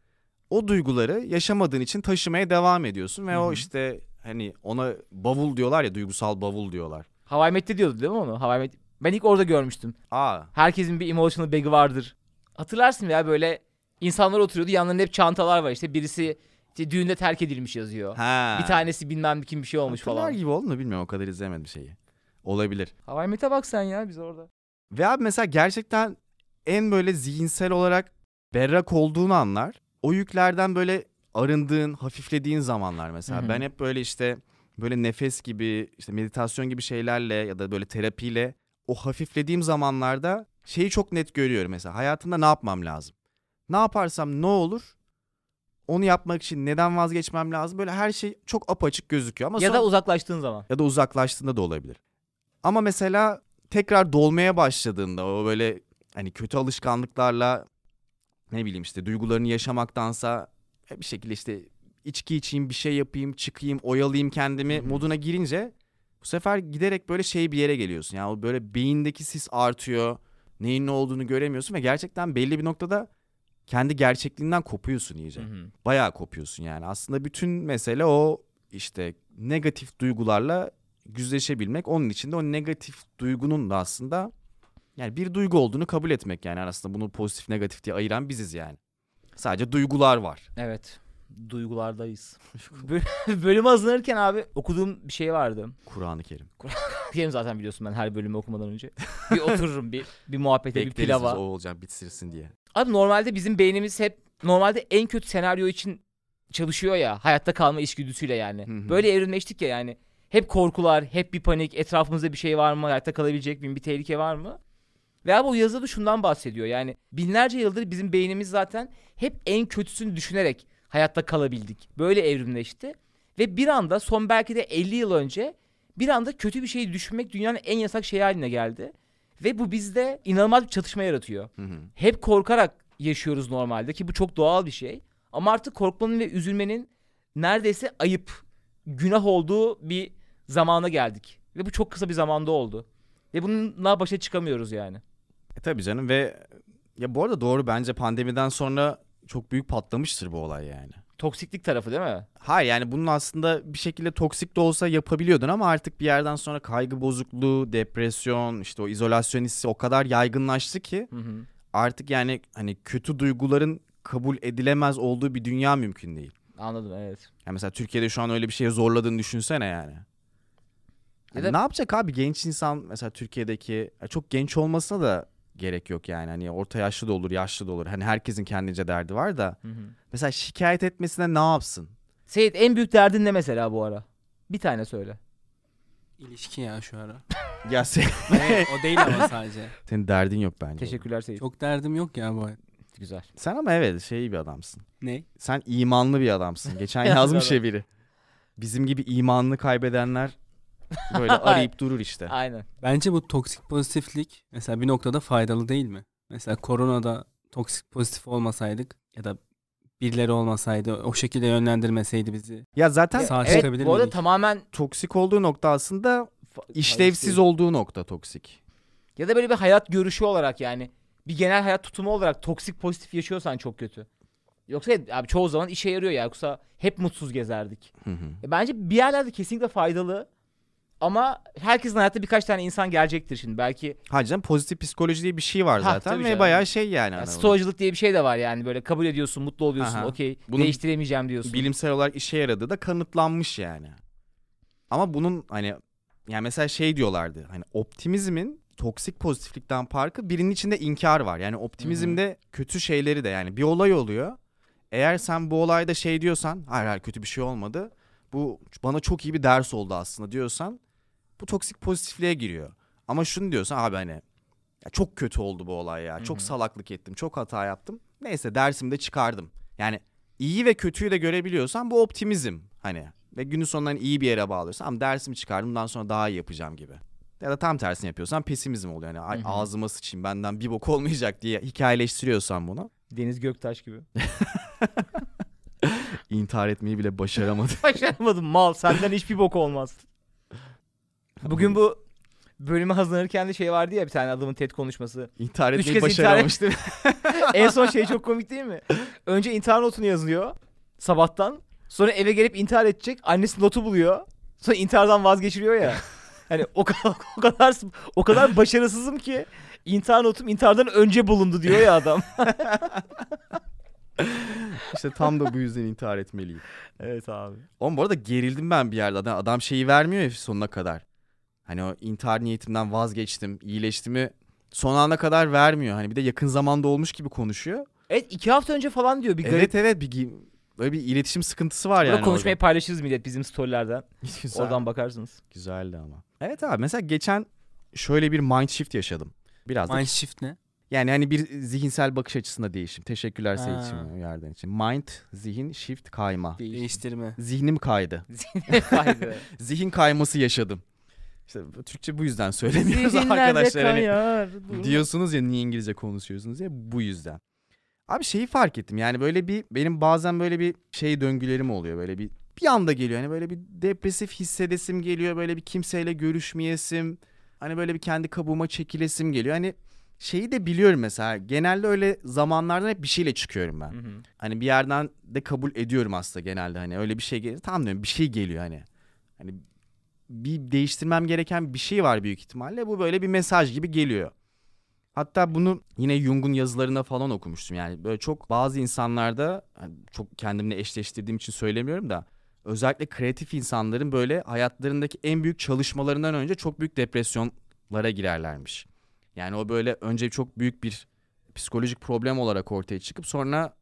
o duyguları yaşamadığın için taşımaya devam ediyorsun ve Hı o işte hani ona bavul diyorlar ya duygusal bavul diyorlar. Hawaii Met'te diyordu değil mi onu? Hawaii Met- Ben ilk orada görmüştüm. Aa Herkesin bir emotional bag'i vardır. Hatırlarsın ya böyle insanlar oturuyordu yanlarında hep çantalar var işte birisi işte düğünde terk edilmiş yazıyor. ha. Bir tanesi bilmem kim bir şey olmuş Hatırlar falan. gibi oldu mu bilmiyorum o kadar izlemedim şeyi. Olabilir. Hawaii Met'e bak sen ya biz orada. Ve abi mesela gerçekten en böyle zihinsel olarak berrak olduğun anlar o yüklerden böyle arındığın, hafiflediğin zamanlar mesela. Hı hı. Ben hep böyle işte böyle nefes gibi, işte meditasyon gibi şeylerle ya da böyle terapiyle o hafiflediğim zamanlarda şeyi çok net görüyorum mesela. Hayatımda ne yapmam lazım? Ne yaparsam ne olur? Onu yapmak için neden vazgeçmem lazım? Böyle her şey çok apaçık gözüküyor ama Ya sonra- da uzaklaştığın zaman. ya da uzaklaştığında da olabilir. Ama mesela tekrar dolmaya başladığında o böyle hani kötü alışkanlıklarla ne bileyim işte duygularını yaşamaktansa bir şekilde işte içki içeyim, bir şey yapayım, çıkayım, oyalayayım kendimi Hı hı. moduna girince bu sefer giderek böyle şey bir yere geliyorsun. Yani böyle beyindeki sis artıyor. Neyin ne olduğunu göremiyorsun ve gerçekten belli bir noktada kendi gerçekliğinden kopuyorsun iyice Hı hı. bayağı kopuyorsun yani. Aslında bütün mesele o işte negatif duygularla yüzleşebilmek. Onun için de o negatif duygunun da aslında yani bir duygu olduğunu kabul etmek yani aslında bunu pozitif negatif diye ayıran biziz yani. Sadece duygular var. Evet. Duygulardayız. Bö- Bölüme hazırlanırken abi okuduğum bir şey vardı. Kur'an-ı Kerim. Diyelim zaten biliyorsun ben her bölümü okumadan önce. Bir otururum bir bir muhabbete bir Bekleriz biz pilava. o olacak bitirsin diye. Abi normalde bizim beynimiz hep normalde en kötü senaryo için çalışıyor ya. Hayatta kalma içgüdüsüyle yani. Hı hı. Böyle evrimleştik ya yani. Hep korkular, hep bir panik, etrafımızda bir şey var mı, hayatta kalabilecek miyim, bir tehlike var mı? Ve abi o yazıda şundan bahsediyor yani binlerce yıldır bizim beynimiz zaten hep en kötüsünü düşünerek hayatta kalabildik. Böyle evrimleşti. Ve bir anda son belki de 50 yıl önce bir anda kötü bir şeyi düşünmek dünyanın en yasak şeyi haline geldi. Ve bu bizde inanılmaz bir çatışma yaratıyor. Hı hı. Hep korkarak yaşıyoruz normalde ki bu çok doğal bir şey. Ama artık korkmanın ve üzülmenin neredeyse ayıp, günah olduğu bir zamana geldik. Ve bu çok kısa bir zamanda oldu. Ve bununla başa çıkamıyoruz yani. E tabii canım ve ya bu arada doğru bence pandemiden sonra çok büyük patlamıştır bu olay yani. Toksiklik tarafı değil mi? Hayır yani bunun aslında bir şekilde toksik de olsa yapabiliyordun ama artık bir yerden sonra kaygı bozukluğu, depresyon, işte o izolasyon hissi o kadar yaygınlaştı ki Hı hı. artık yani hani kötü duyguların kabul edilemez olduğu bir dünya mümkün değil. Anladım evet. Yani mesela Türkiye'de şu an öyle bir şeye zorladığını düşünsene yani. Ya Hani da- Ne yapacak abi genç insan mesela Türkiye'deki çok genç olmasına da gerek yok yani. Hani orta yaşlı da olur, yaşlı da olur. Hani herkesin kendince derdi var da. Hı hı. Mesela şikayet etmesine ne yapsın? Seyit en büyük derdin ne mesela bu ara? Bir tane söyle. İlişki ya şu ara. Ya sen, Ve o değil ama sadece. senin derdin yok bence. Teşekkürler Seyit. Çok derdim yok ya bu. güzel. Sen ama evet şey bir adamsın. Ne? Sen imanlı bir adamsın. Geçen yazmış ya biri. Bizim gibi imanını kaybedenler böyle arayıp durur işte. Aynen. Bence bu toksik pozitiflik mesela bir noktada faydalı değil mi? Mesela koronada toksik pozitif olmasaydık ya da birileri olmasaydı o şekilde yönlendirmeseydi bizi. Ya zaten Sağ evet, çıkabilir bu arada miydik? tamamen toksik olduğu nokta aslında işlevsiz değil. olduğu nokta toksik. Ya da böyle bir hayat görüşü olarak yani bir genel hayat tutumu olarak toksik pozitif yaşıyorsan çok kötü. Yoksa abi çoğu zaman işe yarıyor ya. Yoksa hep mutsuz gezerdik. Hı hı. E bence bir yerlerde kesinlikle faydalı. Ama herkesin hayatta birkaç tane insan gelecektir şimdi. Belki Hayır canım pozitif psikoloji diye bir şey var Ha, zaten ve canım. bayağı şey yani. ya hani stoacılık diye bir şey de var yani. Böyle kabul ediyorsun, mutlu oluyorsun. Okey değiştiremeyeceğim diyorsun. bilimsel olarak işe yaradığı da kanıtlanmış yani. Ama bunun hani yani mesela şey diyorlardı. Hani optimizmin toksik pozitiflikten farkı birinin içinde inkar var. Yani optimizmde kötü şeyleri de yani bir olay oluyor. Eğer sen bu olayda şey diyorsan hayır hayır kötü bir şey olmadı. Bu bana çok iyi bir ders oldu aslında diyorsan bu toksik pozitifliğe giriyor. Ama şunu diyorsan abi hani ya çok kötü oldu bu olay ya. Çok Hı hı. salaklık ettim. Çok hata yaptım. Neyse dersimi de çıkardım. Yani iyi ve kötüyü de görebiliyorsan bu optimizm hani ve günün sonunda hani iyi bir yere bağlıyorsan ama dersimi çıkardım bundan sonra daha iyi yapacağım gibi. Ya da tam tersini yapıyorsan pesimizm oluyor. Yani "Ay, Hı hı. ağzıma sıçayım benden bir bok olmayacak diye hikayeleştiriyorsan bunu. Deniz Göktaş gibi. intihar etmeyi bile başaramadı. Başaramadım mal. Senden hiçbir bok olmaz. Bugün bu bölüme hazırlanırken de şey vardı ya bir tane adamın TED konuşması. intihar Üç etmeyi kez intihar en son şey çok komik değil mi? Önce intihar notunu yazıyor sabahtan. Sonra eve gelip intihar edecek. Annesi notu buluyor. Sonra intihardan vazgeçiriyor ya. Hani o kadar o kadar o kadar başarısızım ki intihar notum intihardan önce bulundu diyor ya adam. İşte tam da bu yüzden intihar etmeliyim. evet abi. Oğlum bu arada gerildim ben bir yerde. Adam, adam şeyi vermiyor ya sonuna kadar. Hani o intihar niyetimden vazgeçtim, iyileştimi son ana kadar vermiyor. Hani bir de yakın zamanda olmuş gibi konuşuyor. Evet iki hafta önce falan diyor. Bir garip. evet evet bir böyle bir iletişim sıkıntısı var Burada yani. konuşmayı orada. paylaşırız millet bizim storylerden. Güzel. Oradan bakarsınız. Güzeldi ama. Evet abi mesela geçen şöyle bir mind shift yaşadım. Biraz da Mind shift ne? yani hani bir zihinsel bakış açısında değişim. Teşekkürler Ha. Seyit'ciğim uyardığın için. Mind, zihin, shift, kayma. Değiştirme. Zihnim kaydı. Zihne kaydı. Zihin kayması yaşadım. İşte Türkçe bu yüzden söylemiyoruz arkadaşlar. Hani diyorsunuz ya niye İngilizce konuşuyorsunuz ya bu yüzden. Abi şeyi fark ettim yani böyle bir benim bazen böyle bir şey döngülerim oluyor böyle bir bir anda geliyor hani böyle bir depresif hissedesim geliyor böyle bir kimseyle görüşmeyesim hani böyle bir kendi kabuğuma çekilesim geliyor hani şeyi de biliyorum mesela genelde öyle zamanlardan hep bir şeyle çıkıyorum ben. Hı hı. Hani bir yerden de kabul ediyorum aslında genelde hani öyle bir şey geliyor. Tamam diyorum bir şey geliyor hani. Hani bir değiştirmem gereken bir şey var büyük ihtimalle. Bu böyle bir mesaj gibi geliyor. Hatta bunu yine Jung'un yazılarında falan okumuştum. Yani böyle çok bazı insanlarda çok kendimle eşleştirdiğim için söylemiyorum da özellikle kreatif insanların böyle hayatlarındaki en büyük çalışmalarından önce çok büyük depresyonlara girerlermiş. Yani o böyle önce çok büyük bir psikolojik problem olarak ortaya çıkıp sonra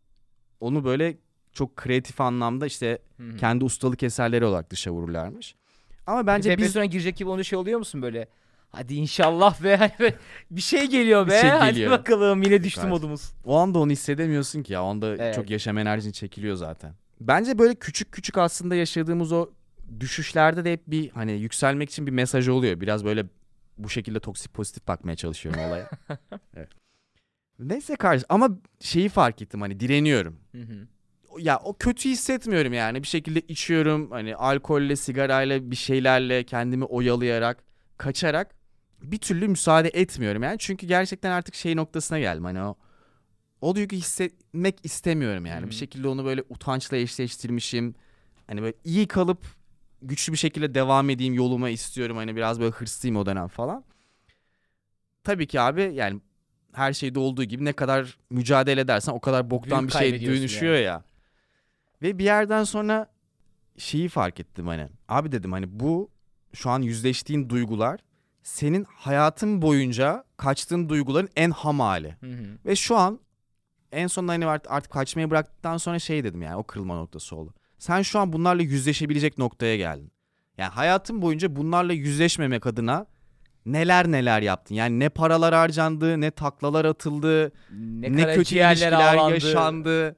onu böyle çok kreatif anlamda işte kendi ustalık eserleri olarak dışa vururlarmış. Ama bence biz Depresyona girecek gibi onu şey oluyor musun böyle? Hadi inşallah be. Hani bir şey geliyor Bir be. şey Hadi geliyor. bakalım yine düştü Süper. modumuz. O anda onu hissedemiyorsun ki ya. O anda Evet. çok yaşam enerjin çekiliyor zaten. Bence böyle küçük küçük aslında yaşadığımız o düşüşlerde de hep bir hani yükselmek için bir mesaj oluyor. Biraz böyle bu şekilde toksik pozitif bakmaya çalışıyorum olaya. evet. Neyse kardeş ama şeyi fark ettim hani direniyorum. Hı hı. Ya o kötü hissetmiyorum yani. Bir şekilde içiyorum hani alkolle, sigarayla bir şeylerle kendimi oyalayarak, kaçarak bir türlü müsaade etmiyorum yani. Çünkü gerçekten artık şey noktasına geldim hani o o duygu hissetmek istemiyorum yani. Hı. Bir şekilde onu böyle utançla eşleştirmişim. Hani böyle iyi kalıp güçlü bir şekilde devam edeyim yoluma istiyorum. Hani biraz böyle hırslıyım o dönem falan. Tabii ki abi yani her şeyde olduğu gibi ne kadar mücadele edersen o kadar boktan Büyük bir şey dönüşüyor ya. Ve bir yerden sonra şeyi fark ettim hani. Abi dedim hani bu şu an yüzleştiğin duygular senin hayatın boyunca kaçtığın duyguların en ham hali. Hı hı. Ve şu an en sonunda hani art- artık kaçmayı bıraktıktan sonra şey dedim yani o kırılma noktası oldu. Sen şu an bunlarla yüzleşebilecek noktaya geldin. Yani hayatın boyunca bunlarla yüzleşmemek adına neler neler yaptın. Yani ne paralar harcandı, ne taklalar atıldı, Ne, ne, kötü ilişkiler ağlandı. yaşandı.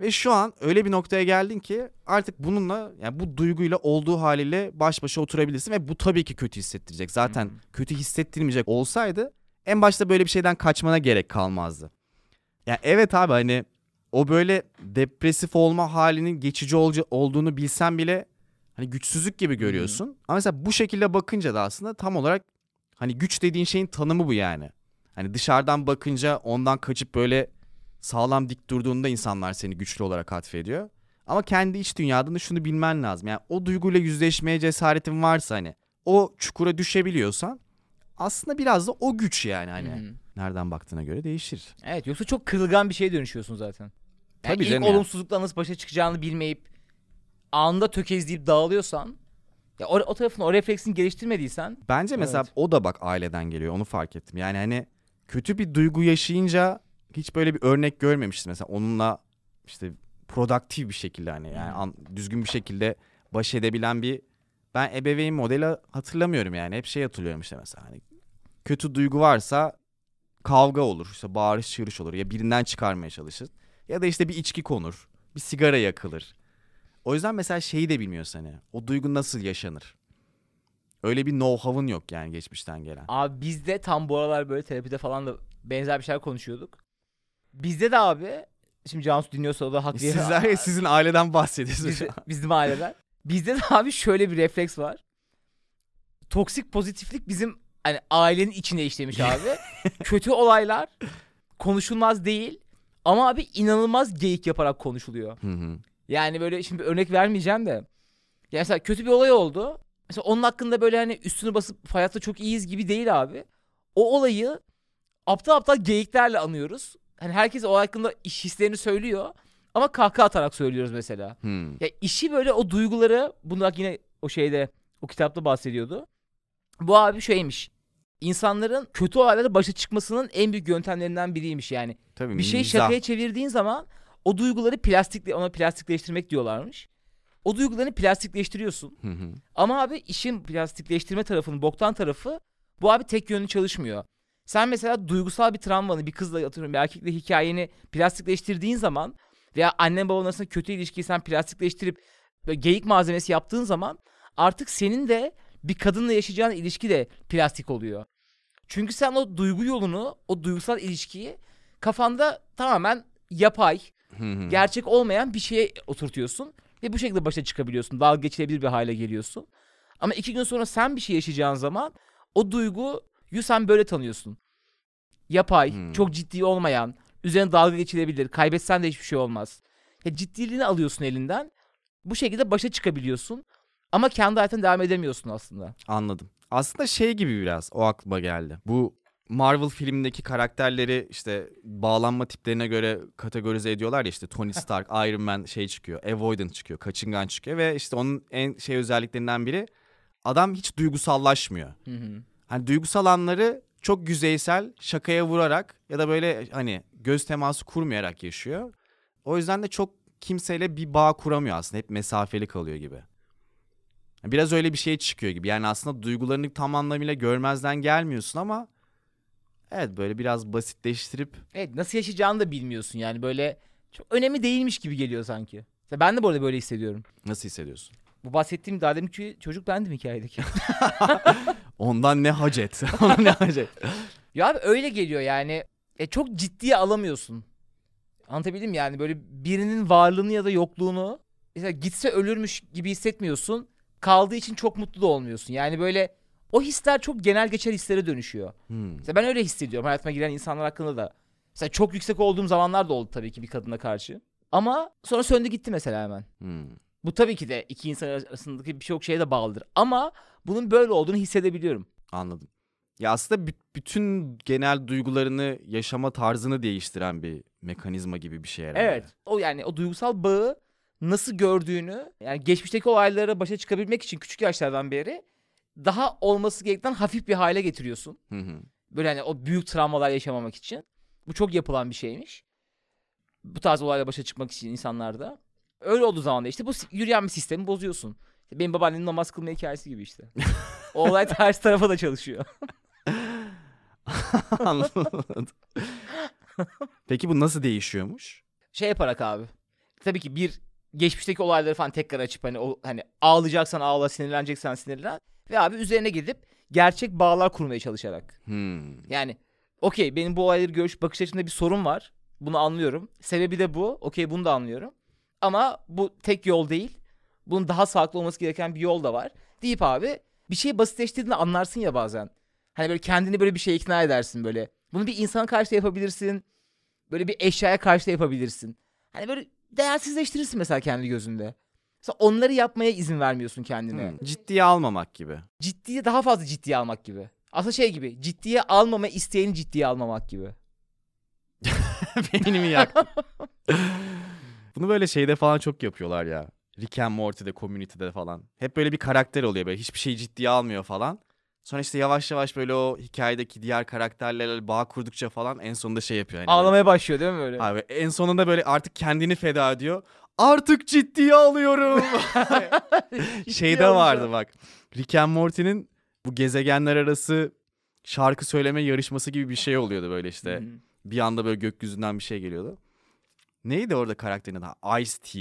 Ve şu an öyle bir noktaya geldin ki artık bununla yani bu duyguyla olduğu haliyle baş başa oturabilirsin ve bu tabii ki kötü hissettirecek. Zaten hı. kötü hissettirmeyecek olsaydı en başta böyle bir şeyden kaçmana gerek kalmazdı. Yani evet abi hani o böyle depresif olma halinin geçici olca- olduğunu bilsen bile hani güçsüzlük gibi görüyorsun. Ama mesela bu şekilde bakınca da aslında tam olarak hani güç dediğin şeyin tanımı bu yani. Hani dışarıdan bakınca ondan kaçıp böyle sağlam dik durduğunda insanlar seni güçlü olarak atfediyor. Ama kendi iç dünyada da şunu bilmen lazım. Yani o duyguyla yüzleşmeye cesaretin varsa hani o çukura düşebiliyorsan aslında biraz da o güç yani hani. Hı hı. Nereden baktığına göre değişir. Evet yoksa çok kırılgan bir şeye dönüşüyorsun zaten. Yani Tabii ilk olumsuzlukla nasıl başa çıkacağını bilmeyip anında tökezleyip dağılıyorsan ya o, o tarafını o refleksini geliştirmediysen Bence mesela Evet. o da bak aileden geliyor onu fark ettim. Yani hani kötü bir duygu yaşayınca hiç böyle bir örnek görmemiştim mesela onunla işte produktif bir şekilde hani yani an- düzgün bir şekilde baş edebilen bir ben ebeveyn modeli hatırlamıyorum yani hep şey hatırlıyorum işte mesela hani kötü duygu varsa kavga olur işte bağırış çığırış olur ya birinden çıkarmaya çalışır ya da işte bir içki konur bir sigara yakılır. O yüzden mesela şeyi de bilmiyorsun hani o duygu nasıl yaşanır. Öyle bir know-how'un yok yani geçmişten gelen. abi bizde tam bu aralar böyle terapide falan da benzer bir şeyler konuşuyorduk. Bizde de abi şimdi Cansu dinliyorsa o da hak verir. Sizler sizin aileden bahsediyorsunuz. Biz- bizim aileden. Bizde de abi şöyle bir refleks var. Toksik pozitiflik bizim hani ailenin içine işlemiş abi. Kötü olaylar konuşulmaz değil ama abi inanılmaz geyik yaparak konuşuluyor. Hı hı. Yani böyle şimdi örnek vermeyeceğim de. Ya mesela kötü bir olay oldu. Mesela onun hakkında böyle hani üstünü basıp hayatta çok iyiyiz gibi değil abi. O olayı aptal aptal geyiklerle anıyoruz. Hani herkes o hakkında iş hislerini söylüyor. Ama kahkaha atarak söylüyoruz mesela. Hı. Ya işi böyle o duyguları bunu yine o şeyde o kitapta bahsediyordu. Bu abi şeymiş. İnsanların kötü olaylara başa çıkmasının en büyük yöntemlerinden biriymiş yani. Tabii Bir şey mizah. şakaya çevirdiğin zaman o duyguları plastikle ona plastikleştirmek diyorlarmış. O duygularını plastikleştiriyorsun. Hı hı. Ama abi işin plastikleştirme tarafının boktan tarafı bu abi tek yönlü çalışmıyor. Sen mesela duygusal bir travmanı bir kızla atıyorum bir erkekle hikayeni plastikleştirdiğin zaman veya annen babanın arasında kötü ilişkiyi sen plastikleştirip geyik malzemesi yaptığın zaman artık senin de bir kadınla yaşayacağın ilişki de plastik oluyor. Çünkü sen o duygu yolunu, o duygusal ilişkiyi kafanda tamamen yapay, gerçek olmayan bir şeye oturtuyorsun ve bu şekilde başa çıkabiliyorsun. Dalga geçilebilir bir hale geliyorsun. Ama iki gün sonra sen bir şey yaşayacağın zaman o duyguyu sen böyle tanıyorsun. Yapay, Hmm. çok ciddi olmayan, üzerine dalga geçilebilir, kaybetsen de hiçbir şey olmaz. Ya ciddiliğini alıyorsun elinden. Bu şekilde başa çıkabiliyorsun. Ama kendi hayatına devam edemiyorsun aslında. Anladım. Aslında şey gibi biraz o aklıma geldi. Bu Marvel filmindeki karakterleri işte bağlanma tiplerine göre kategorize ediyorlar ya işte Tony Stark, Iron Man şey çıkıyor. Avoidant çıkıyor, kaçıngan çıkıyor ve işte onun en şey özelliklerinden biri adam hiç duygusallaşmıyor. Hı hı. Hani duygusal anları çok yüzeysel, şakaya vurarak ya da böyle hani göz teması kurmayarak yaşıyor. O yüzden de çok kimseyle bir bağ kuramıyor aslında. Hep mesafeli kalıyor gibi. Biraz öyle bir şey çıkıyor gibi. Yani aslında duygularını tam anlamıyla görmezden gelmiyorsun ama evet böyle biraz basitleştirip Evet nasıl yaşayacağını da bilmiyorsun yani böyle çok önemli değilmiş gibi geliyor sanki. Ben de bu arada böyle hissediyorum. nasıl hissediyorsun? Bu bahsettiğim daha deminki çocuk bendim hikayedeki. Ondan ne hacet? Ondan ne hacet? ya abi öyle geliyor yani. E, çok ciddiye alamıyorsun. Anlatabildim yani böyle birinin varlığını ya da yokluğunu mesela gitse ölürmüş gibi hissetmiyorsun. Kaldığı için çok mutlu da olmuyorsun. Yani böyle o hisler çok genel geçer hislere dönüşüyor. Hmm. Mesela ben öyle hissediyorum hayatıma giren insanlar hakkında da. Mesela çok yüksek olduğum zamanlar da oldu tabii ki bir kadına karşı. Ama sonra söndü gitti mesela hemen. Hmm. Bu tabii ki de iki insan arasındaki birçok şeye de bağlıdır. Ama bunun böyle olduğunu hissedebiliyorum. Anladım. Ya aslında bü- bütün genel duygularını, yaşama tarzını değiştiren bir mekanizma gibi bir şey herhalde. Evet. O yani o duygusal bağı nasıl gördüğünü yani geçmişteki olaylara başa çıkabilmek için küçük yaşlardan beri daha olması gerekten hafif bir hale getiriyorsun. Hı hı. Böyle hani o büyük travmalar yaşamamak için. Bu çok yapılan bir şeymiş. Bu tarz olayla başa çıkmak için insanlarda. Öyle olduğu zaman da işte bu yürüyen bir sistemi bozuyorsun. İşte benim babaannemin namaz kılma hikayesi gibi işte. o olay ters tarafa da çalışıyor. Anladım. Peki bu nasıl değişiyormuş? Şey yaparak abi. Tabii ki bir geçmişteki olayları falan tekrar açıp hani o hani ağlayacaksan ağla, sinirleneceksen sinirlen ve abi üzerine gidip gerçek bağlar kurmaya çalışarak. Hmm. Yani okey benim bu olayları görüş bakış açımda bir sorun var. Bunu anlıyorum. Sebebi de bu. Okey bunu da anlıyorum. Ama bu tek yol değil. Bunun daha sağlıklı olması gereken bir yol da var. Deyip abi bir şeyi basitleştirdiğinde anlarsın ya bazen. Hani böyle kendini böyle bir şeye ikna edersin böyle. Bunu bir insana karşı da yapabilirsin. Böyle bir eşyaya karşı da yapabilirsin. Hani böyle değersizleştirirsin mesela kendi gözünde. Mesela onları yapmaya izin vermiyorsun kendine. Hmm. Ciddiye almamak gibi. Ciddiye daha fazla ciddiye almak gibi. Aslında şey gibi ciddiye almama isteğini ciddiye almamak gibi. Beynimi yaktı. Bunu böyle şeyde falan çok yapıyorlar ya. Rick and Morty'de, Community'de falan. Hep böyle bir karakter oluyor böyle. Hiçbir şeyi ciddiye almıyor falan. Sonra işte yavaş yavaş böyle o hikayedeki diğer karakterlerle bağ kurdukça falan en sonunda şey yapıyor. Hani Ağlamaya başlıyor değil mi böyle? Abi en sonunda böyle artık kendini feda ediyor. Artık ciddiye alıyorum. Şeyde vardı bak. Rick and Morty'nin bu gezegenler arası şarkı söyleme yarışması gibi bir şey oluyordu böyle işte. Bir anda böyle gökyüzünden bir şey geliyordu. Neydi orada karakterin adı? Ice T.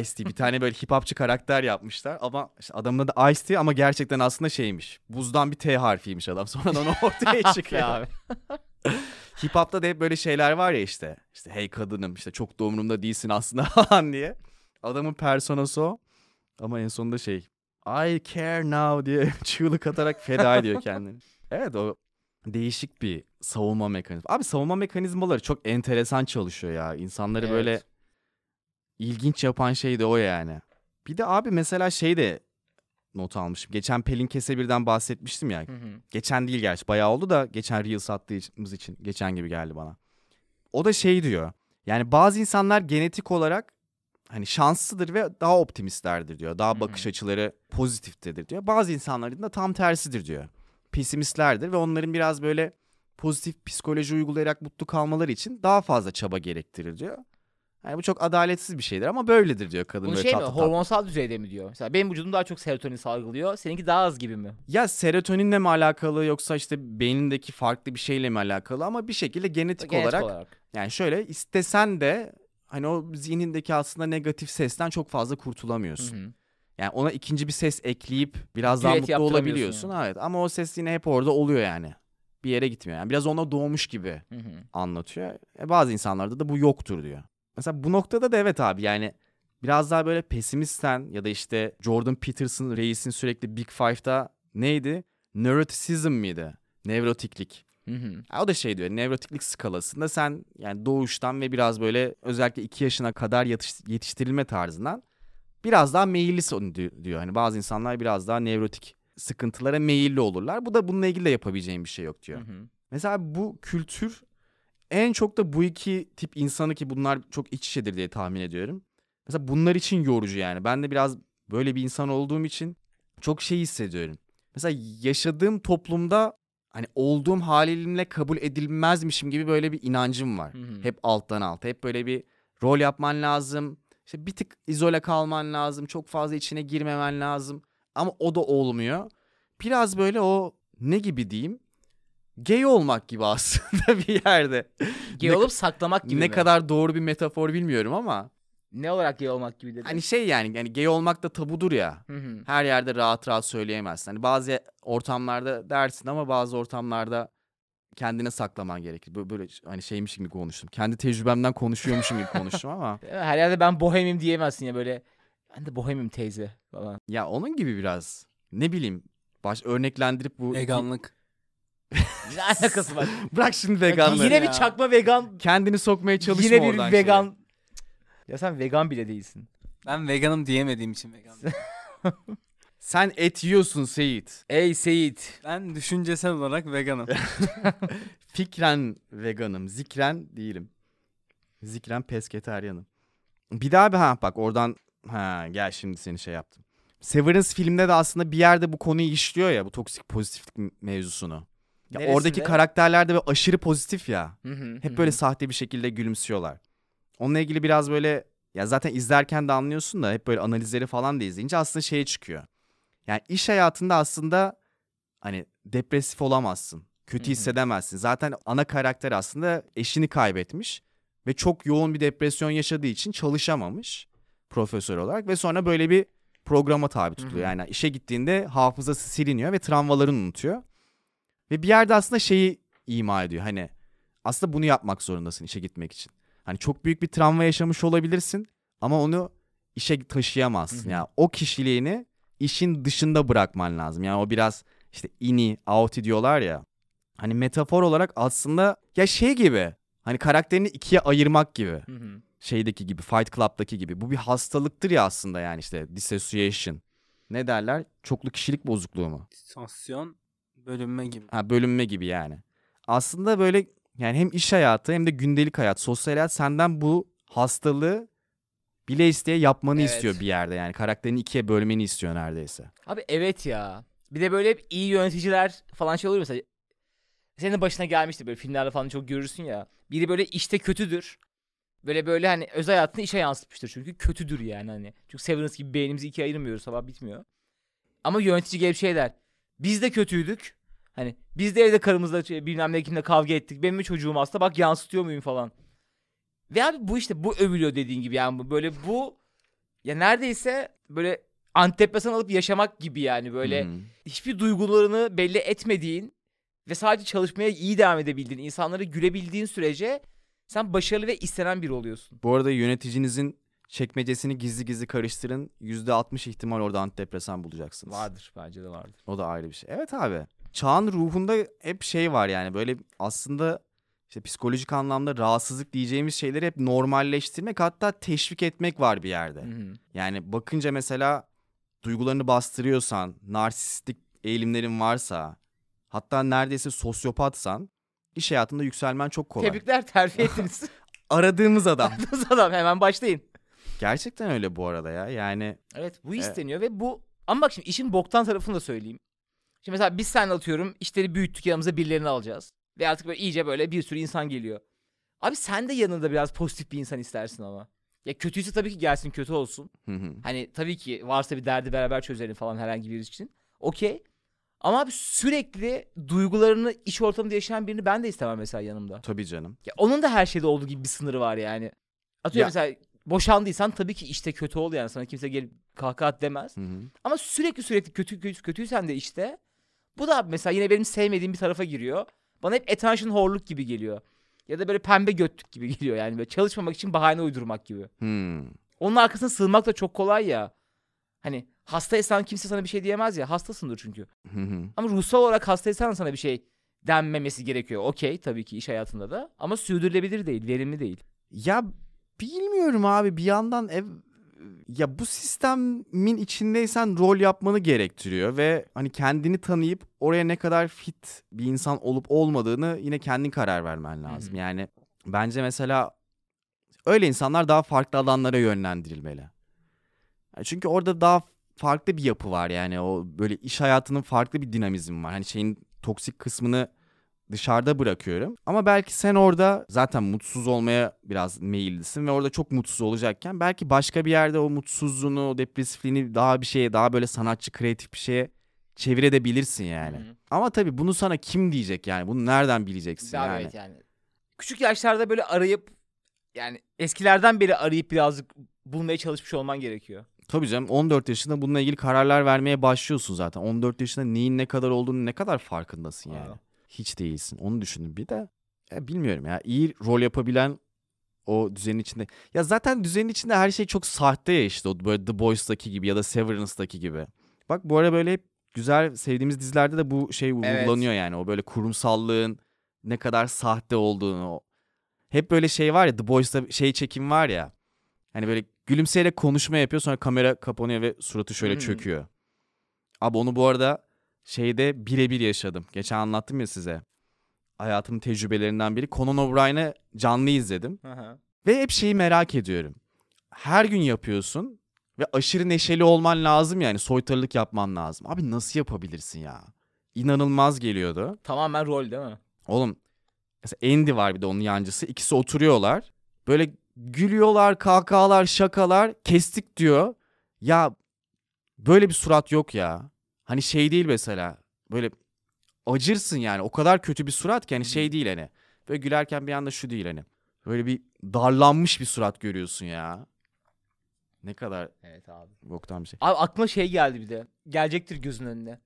Ice T. Bir tane böyle hip hopçı karakter yapmışlar ama işte adamın adı Ice T ama gerçekten aslında şeymiş. Buzdan bir T harfiymiş adam. Sonradan ortaya çıkıyor. abi. Hip hop'ta da hep böyle şeyler var ya işte. İşte hey kadınım işte çok da umurumda değilsin aslında falan diye. Adamın personası o. Ama en sonunda şey I care now diye çığlık atarak feda ediyor kendini. Evet o değişik bir savunma mekanizması. Abi savunma mekanizmaları çok enteresan çalışıyor ya. İnsanları böyle Evet. ilginç yapan şey de o yani. Bir de abi mesela şey de not almışım. Geçen Pelin Kesebir'den bahsetmiştim ya. Hı hı. Geçen değil gerçi bayağı oldu da geçen Reels attığımız için geçen gibi geldi bana. O da şey diyor. Yani bazı insanlar genetik olarak hani şanslıdır ve daha optimistlerdir diyor. Daha bakış açıları pozitiftedir diyor. Bazı insanların da tam tersidir diyor. Pesimistlerdir ve onların biraz böyle pozitif psikoloji uygulayarak mutlu kalmaları için daha fazla çaba gerektirir diyor. Yani bu çok adaletsiz bir şeydir ama böyledir diyor kadın Bunu şey mi tatlı tatlı. hormonsal düzeyde mi diyor? Mesela benim vücudum daha çok serotonin salgılıyor. Seninki daha az gibi mi? Ya serotoninle mi alakalı yoksa işte beynindeki farklı bir şeyle mi alakalı ama bir şekilde genetik, Genetik olarak, yani şöyle istesen de hani o zihnindeki aslında negatif sesten çok fazla Hı kurtulamıyorsun. hı. Yani ona ikinci bir ses ekleyip biraz daha Düet mutlu olabiliyorsun. Evet ama o ses yine hep orada oluyor yani. Bir yere gitmiyor. Yani biraz ona doğmuş gibi Hı hı. anlatıyor. E bazı insanlarda da bu yoktur diyor. Mesela bu noktada da evet abi yani biraz daha böyle pesimistsen ya da işte Jordan Peterson reisin sürekli Big Five'da neydi? Neuroticism miydi? Nevrotiklik. Hı hı. O da şey diyor nevrotiklik skalasında sen yani doğuştan ve biraz böyle özellikle 2 yaşına kadar yetiş- yetiştirilme tarzından biraz daha meyillisin di- diyor. Hani bazı insanlar biraz daha nevrotik sıkıntılara meyilli olurlar. Bu da bununla ilgili de yapabileceğin bir şey yok diyor. Hı hı. Mesela bu kültür en çok da bu iki tip insanı ki bunlar çok iç içedir diye tahmin ediyorum. Mesela bunlar için yorucu yani. Ben de biraz böyle bir insan olduğum için çok şey hissediyorum. Mesela yaşadığım toplumda hani olduğum halimle kabul edilmezmişim gibi böyle bir inancım var. Hı hı. Hep alttan alta. Hep böyle bir rol yapman lazım. İşte bir tık izole kalman lazım. Çok fazla içine girmemen lazım. Ama o da olmuyor. Biraz böyle o ne gibi diyeyim? Gay olmak gibi aslında bir yerde. Gay Ne- olup saklamak gibi ne mi? kadar doğru bir metafor bilmiyorum ama Ne olarak gay olmak gibi dedin? hani şey yani yani gay olmak da tabudur ya. Hı hı. Her yerde rahat rahat söyleyemezsin. Hani bazı ortamlarda dersin ama bazı ortamlarda kendine saklaman gerekir. Böyle, böyle hani şeymiş gibi konuştum. Kendi tecrübemden konuşuyormuşum gibi konuştum ama? Her yerde ben bohemim diyemezsin ya böyle. Ben de bohemim teyze falan. ya onun gibi biraz ne bileyim baş örneklendirip bu Veganlık. Ne alakası var? bırak şimdi veganlığı. Yine ya. bir çakma vegan. kendini sokmaya çalışma Yine bir oradan şeye. vegan. Ya sen vegan bile değilsin. Ben veganım diyemediğim için veganım. Sen et yiyorsun Seyit. Ey Seyit. ben düşüncesel olarak veganım. Fikren veganım, zikren değilim. Zikren pesketeryanım. Bir daha bir ha bak oradan ha gel şimdi seni şey yaptım. Severance filmde de aslında bir yerde bu konuyu işliyor ya bu toksik pozitiflik mevzusunu. Ya oradaki karakterler de böyle aşırı pozitif ya. Hı hı, Hep hı böyle sahte bir şekilde gülümsüyorlar. Onunla ilgili biraz böyle ya zaten izlerken de anlıyorsun da hep böyle analizleri falan da izleyince aslında şeye çıkıyor. Yani iş hayatında aslında hani depresif olamazsın. Kötü hissedemezsin. Zaten ana karakter aslında eşini kaybetmiş ve çok yoğun bir depresyon yaşadığı için çalışamamış profesör olarak ve sonra böyle bir programa tabi tutuluyor. Yani işe gittiğinde hafızası siliniyor ve travmalarını unutuyor. Ve bir yerde aslında şeyi ima ediyor. Hani aslında bunu yapmak zorundasın işe gitmek için. Hani çok büyük bir travma yaşamış olabilirsin ama onu işe taşıyamazsın. Yani o kişiliğini işin dışında bırakman lazım. Yani o biraz işte ini, outi diyorlar ya. Hani metafor olarak aslında ya şey gibi. Hani karakterini ikiye ayırmak gibi. Hı hı. Şeydeki gibi, Fight Club'daki gibi. Bu bir hastalıktır ya aslında yani işte dissociation. Ne derler? Çoklu kişilik bozukluğu mu? Disosyon bölünme gibi. Ha bölünme gibi yani. Aslında böyle yani hem iş hayatı hem de gündelik hayat, sosyal hayat senden bu hastalığı bile isteye yapmanı Evet. istiyor bir yerde yani. Karakterini ikiye bölmeni istiyor neredeyse. Abi evet ya. Bir de böyle hep iyi yöneticiler falan şey olur mesela. Senin de başına gelmişti böyle filmlerde falan çok görürsün ya. Biri böyle işte kötüdür. Böyle böyle hani özel hayatını işe yansıtmıştır çünkü kötüdür yani hani. Çünkü Severance gibi beynimizi ikiye ayırmıyoruz sabah bitmiyor. Ama yönetici gelip şey der. Biz de kötüydük. Hani biz de evde karımızla şey, bilmem ne kimle kavga ettik. Benim çocuğum hasta bak yansıtıyor muyum falan. Ve abi bu işte bu övülüyor dediğin gibi yani bu böyle bu ya neredeyse böyle antidepresan alıp yaşamak gibi yani böyle hı. hiçbir duygularını belli etmediğin ve sadece çalışmaya iyi devam edebildiğin, insanları gülebildiğin sürece sen başarılı ve istenen biri oluyorsun. Bu arada yöneticinizin çekmecesini gizli gizli karıştırın. %60 ihtimal orada antidepresan bulacaksınız. Vardır bence de vardır. O da ayrı bir şey. Evet abi. Çağın ruhunda hep şey var yani böyle aslında işte psikolojik anlamda rahatsızlık diyeceğimiz şeyleri hep normalleştirmek hatta teşvik etmek var bir yerde. Hı hı. Yani bakınca mesela duygularını bastırıyorsan, narsistik eğilimlerin varsa, hatta neredeyse sosyopatsan iş hayatında yükselmen çok kolay. Tebrikler terfi ettiniz. Aradığımız adam. Aradığınız adam hemen başlayın. Gerçekten öyle bu arada ya. Yani Evet bu Evet. isteniyor ve bu ama bak şimdi işin boktan tarafını da söyleyeyim. Şimdi mesela biz seninle atıyorum işleri büyüttük yanımıza birilerini alacağız. Ve artık böyle iyice böyle bir sürü insan geliyor. Abi sen de yanında biraz pozitif bir insan istersin ama. Ya kötüyse tabii ki gelsin kötü olsun. hı hı. Hani tabii ki varsa bir derdi beraber çözelim falan herhangi biri için. Okey. Ama abi sürekli duygularını iş ortamında yaşayan birini ben de istemem mesela yanımda. tabii canım. Ya onun da her şeyde olduğu gibi bir sınırı var yani. Atıyorum Ya- mesela boşandıysan tabii ki işte kötü ol yani sana kimse gelip kahkaha at demez. Hı hı. Ama sürekli sürekli kötü, kötü kötüysen de işte bu da mesela yine benim sevmediğim bir tarafa giriyor. Bana hep attention whore'luk gibi geliyor. Ya da böyle pembe götlük gibi geliyor yani böyle çalışmamak için bahane uydurmak gibi. Hmm. Onun arkasına sığınmak da çok kolay ya. Hani hastaysan kimse sana bir şey diyemez ya. Hastasındır çünkü. Hı hı. Ama ruhsal olarak hastaysan sana bir şey denmemesi gerekiyor. Okey tabii ki iş hayatında da. Ama sürdürülebilir değil, verimli değil. Ya bilmiyorum abi bir yandan ev ya bu sistemin içindeysen rol yapmanı gerektiriyor ve hani kendini tanıyıp oraya ne kadar fit bir insan olup olmadığını yine kendin karar vermen lazım. hı. Yani bence mesela öyle insanlar daha farklı alanlara yönlendirilmeli. Çünkü orada daha farklı bir yapı var yani o böyle iş hayatının farklı bir dinamizmi var. Hani şeyin toksik kısmını dışarıda bırakıyorum. Ama belki sen orada zaten mutsuz olmaya biraz meyillisin ve orada çok mutsuz olacakken belki başka bir yerde o mutsuzluğunu, o depresifliğini daha bir şeye, daha böyle sanatçı, kreatif bir şeye çevirebilirsin yani. Hı hı. Ama tabii bunu sana kim diyecek yani? Bunu nereden bileceksin Daha yani? evet yani. Küçük yaşlarda böyle arayıp yani eskilerden beri arayıp birazcık bulmaya çalışmış olman gerekiyor. Tabii canım 14 yaşında bununla ilgili kararlar vermeye başlıyorsun zaten. 14 yaşında neyin ne kadar olduğunu ne kadar farkındasın yani. Aa. Hiç değilsin. Onu düşündüm. Bir de ya bilmiyorum ya iyi rol yapabilen o düzenin içinde. Ya zaten düzenin içinde her şey çok sahte ya işte. O böyle The Boys'taki gibi ya da Severance'daki gibi. Bak bu ara böyle hep güzel sevdiğimiz dizilerde de bu şey vurgulanıyor yani. O böyle kurumsallığın ne kadar sahte olduğunu. Hep böyle şey var ya The Boys'ta şey çekim var ya. Hani böyle gülümseyerek konuşma yapıyor sonra kamera kapanıyor ve suratı şöyle Hmm. çöküyor. Abi onu bu arada şeyde birebir yaşadım. Geçen anlattım ya size. Hayatımın tecrübelerinden biri. Conan O'Brien'i canlı izledim. Hı. Ve hep şeyi merak ediyorum. Her gün yapıyorsun ve aşırı neşeli olman lazım yani. Soytarılık yapman lazım. Abi nasıl yapabilirsin ya? İnanılmaz geliyordu. Tamamen rol değil mi? Oğlum mesela Andy var bir de onun yancısı. İkisi oturuyorlar. Böyle gülüyorlar, kahkahalar, şakalar. Kestik diyor. Ya böyle bir surat yok ya. Hani şey değil mesela. Böyle acırsın yani. O kadar kötü bir surat ki hani şey değil hani. Böyle gülerken bir anda şu değil hani. Böyle bir darlanmış bir surat görüyorsun ya. Ne kadar Evet abi. boktan bir şey. Abi aklıma şey geldi bir de. Gelecektir gözün önüne.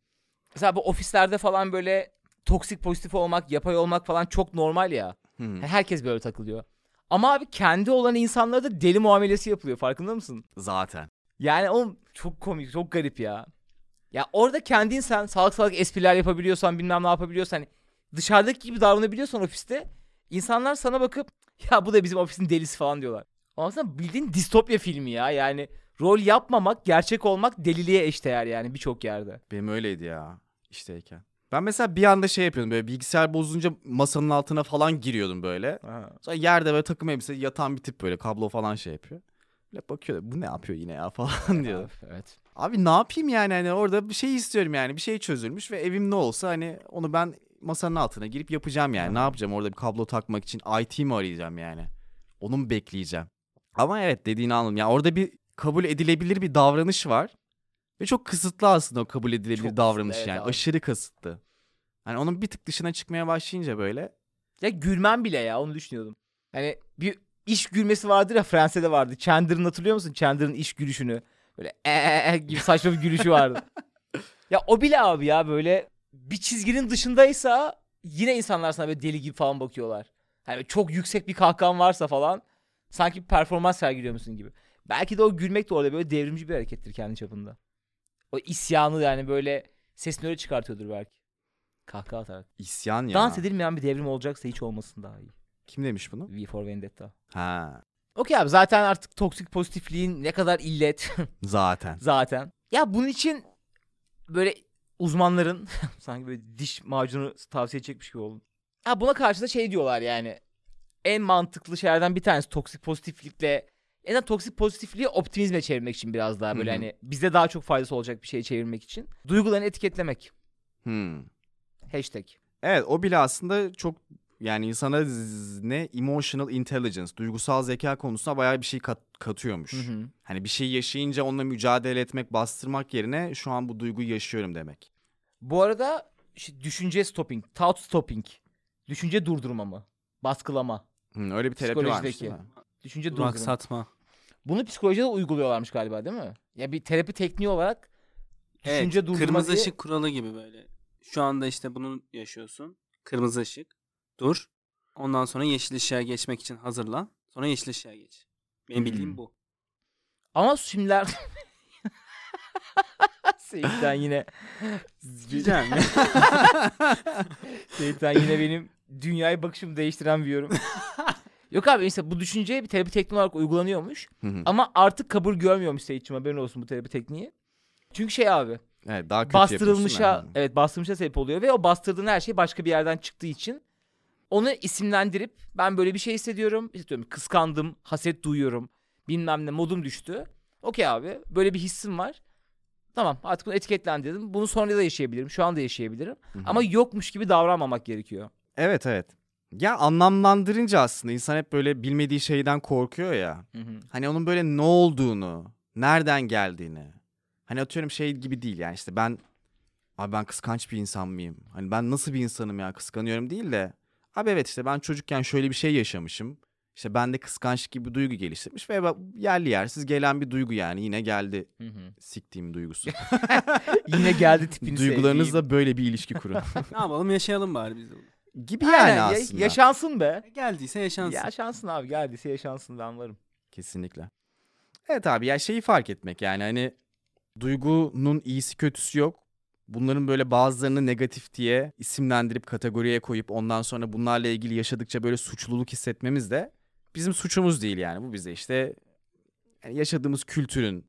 Mesela bu ofislerde falan böyle toksik pozitif olmak, yapay olmak falan çok normal ya. Hı. Herkes böyle takılıyor. Ama abi kendi olan insanlara da deli muamelesi yapılıyor. Farkında mısın? Zaten. Yani o çok komik, çok garip ya. Ya orada kendin sen salak salak espriler yapabiliyorsan, bilmem ne yapabiliyorsan, hani dışarıdaki gibi davranabiliyorsan ofiste insanlar sana bakıp ya bu da bizim ofisin delisi falan diyorlar. Sen bildiğin distopya filmi ya. Yani rol yapmamak, gerçek olmak deliliğe eşdeğer yani birçok yerde. Benim öyleydi ya işteyken. Ben mesela bir anda şey yapıyordum böyle bilgisayar bozulunca masanın altına falan giriyordum böyle. Sonra yerde böyle takım elbise yatan bir tip böyle kablo falan şey yapıyor. Böyle bakıyor bu ne yapıyor yine ya falan diyor. Evet. Abi ne yapayım yani hani orada bir şey istiyorum yani bir şey çözülmüş ve evim ne olsa hani onu ben masanın altına girip yapacağım yani. Ne yapacağım orada bir kablo takmak için IT mi arayacağım yani. Onu mu bekleyeceğim? Ama evet dediğini anladım. Yani orada bir kabul edilebilir bir davranış var. Ve çok kısıtlı aslında o kabul edilebilir Çok kısıtlı, davranış evet yani. abi. Aşırı kısıtlı. Hani onun bir tık dışına çıkmaya başlayınca böyle Ya gülmem bile ya onu düşünüyordum. Hani bir iş gülmesi vardır ya Fransa'da vardı. Chandler'ın hatırlıyor musun? Chandler'ın iş gülüşünü. Böyle eee gibi saçma bir gülüşü vardı. ya o bile abi ya böyle bir çizginin dışındaysa yine insanlar sana böyle deli gibi falan bakıyorlar. Hani çok yüksek bir kahkahan varsa falan sanki bir performans sergiliyor musun gibi. Belki de o gülmek de orada böyle devrimci bir harekettir kendi çapında. O isyanı yani böyle sesini öyle çıkartıyordur belki. Kahkaha atarak. isyan ya. Dans edilmeyen bir devrim olacaksa hiç olmasın daha iyi. Kim demiş bunu? V for Vendetta. Ha Okey abi zaten artık toksik pozitifliğin ne kadar illet zaten. zaten. Ya bunun için böyle uzmanların sanki böyle diş macunu tavsiye edecekmiş gibi oldum. Ha buna karşı da şey diyorlar yani. En mantıklı şeylerden bir tanesi toksik pozitiflikle en azından toksik pozitifliği optimizme çevirmek için biraz daha böyle Hı hı. hani bize daha çok faydası olacak bir şeye çevirmek için. Duygularını etiketlemek. Hmm. Hashtag. Evet o bile aslında çok yani insana ne emotional intelligence, duygusal zeka konusunda bayağı bir şey kat- katıyormuş. Hı hı. Hani bir şey yaşayınca onunla mücadele etmek, bastırmak yerine şu an bu duyguyu yaşıyorum demek. Bu arada işte düşünce stopping, thought stopping. Düşünce durdurma mı? Baskılama. Hı, öyle bir terapi varmış Psikolojideki. değil mi? Düşünce durdurma. Duraksatma. Bunu psikolojide de uyguluyorlarmış galiba değil mi? Ya bir terapi tekniği olarak Evet, düşünce durdurma kırmızı diye- ışık kuralı gibi böyle. Şu anda işte bunu yaşıyorsun. Kırmızı ışık. Dur. Ondan sonra yeşil ışığa geçmek için hazırlan. Sonra yeşil ışığa geç. Benim bildiğim Hmm. bu. Ama şimdiler Seyit'ten yine Güzel. Seyit'ten yine benim dünyaya bakışımı değiştiren bir yorum. Yok abi işte bu düşünce bir terapi tekniği olarak uygulanıyormuş. Hı hı. Ama artık kabul görmüyormuş Seyit'cim haberin olsun bu terapi tekniği. Çünkü şey abi evet, daha kötü bastırılmışa yani. evet bastırılmışa sebep oluyor ve o bastırdığın her şey başka bir yerden çıktığı için onu isimlendirip ben böyle bir şey hissediyorum. istiyorum kıskandım, haset duyuyorum. Bilmem ne modum düştü. Okey abi böyle bir hissim var. Tamam artık bunu etiketlendirdim. Bunu sonra da yaşayabilirim. Şu anda yaşayabilirim. Hı hı. Ama yokmuş gibi davranmamak gerekiyor. Evet evet. Ya anlamlandırınca aslında insan hep böyle bilmediği şeyden korkuyor ya. Hı hı. Hani onun böyle ne olduğunu, nereden geldiğini. Hani atıyorum şey gibi değil yani işte ben abi ben kıskanç bir insan mıyım? Hani ben nasıl bir insanım ya kıskanıyorum değil de abi evet işte ben çocukken şöyle bir şey yaşamışım. İşte bende kıskançlık gibi bir duygu geliştirmiş ve yerli yersiz gelen bir duygu yani yine geldi Hı hı. siktiğim duygusu. Yine geldi tipini sevdiğim. Duygularınızla böyle bir ilişki kurun. ne yapalım yaşayalım bari biz de. gibi Aynen, yani ya- aslında. yaşansın be. Geldiyse yaşansın. Yaşansın abi geldiyse yaşansın ben varım. Kesinlikle. Evet abi ya şeyi fark etmek yani hani duygunun iyisi kötüsü yok. Bunların böyle bazılarını negatif diye isimlendirip kategoriye koyup ondan sonra bunlarla ilgili yaşadıkça böyle suçluluk hissetmemiz de bizim suçumuz değil yani. Bu bize işte yani yaşadığımız kültürün,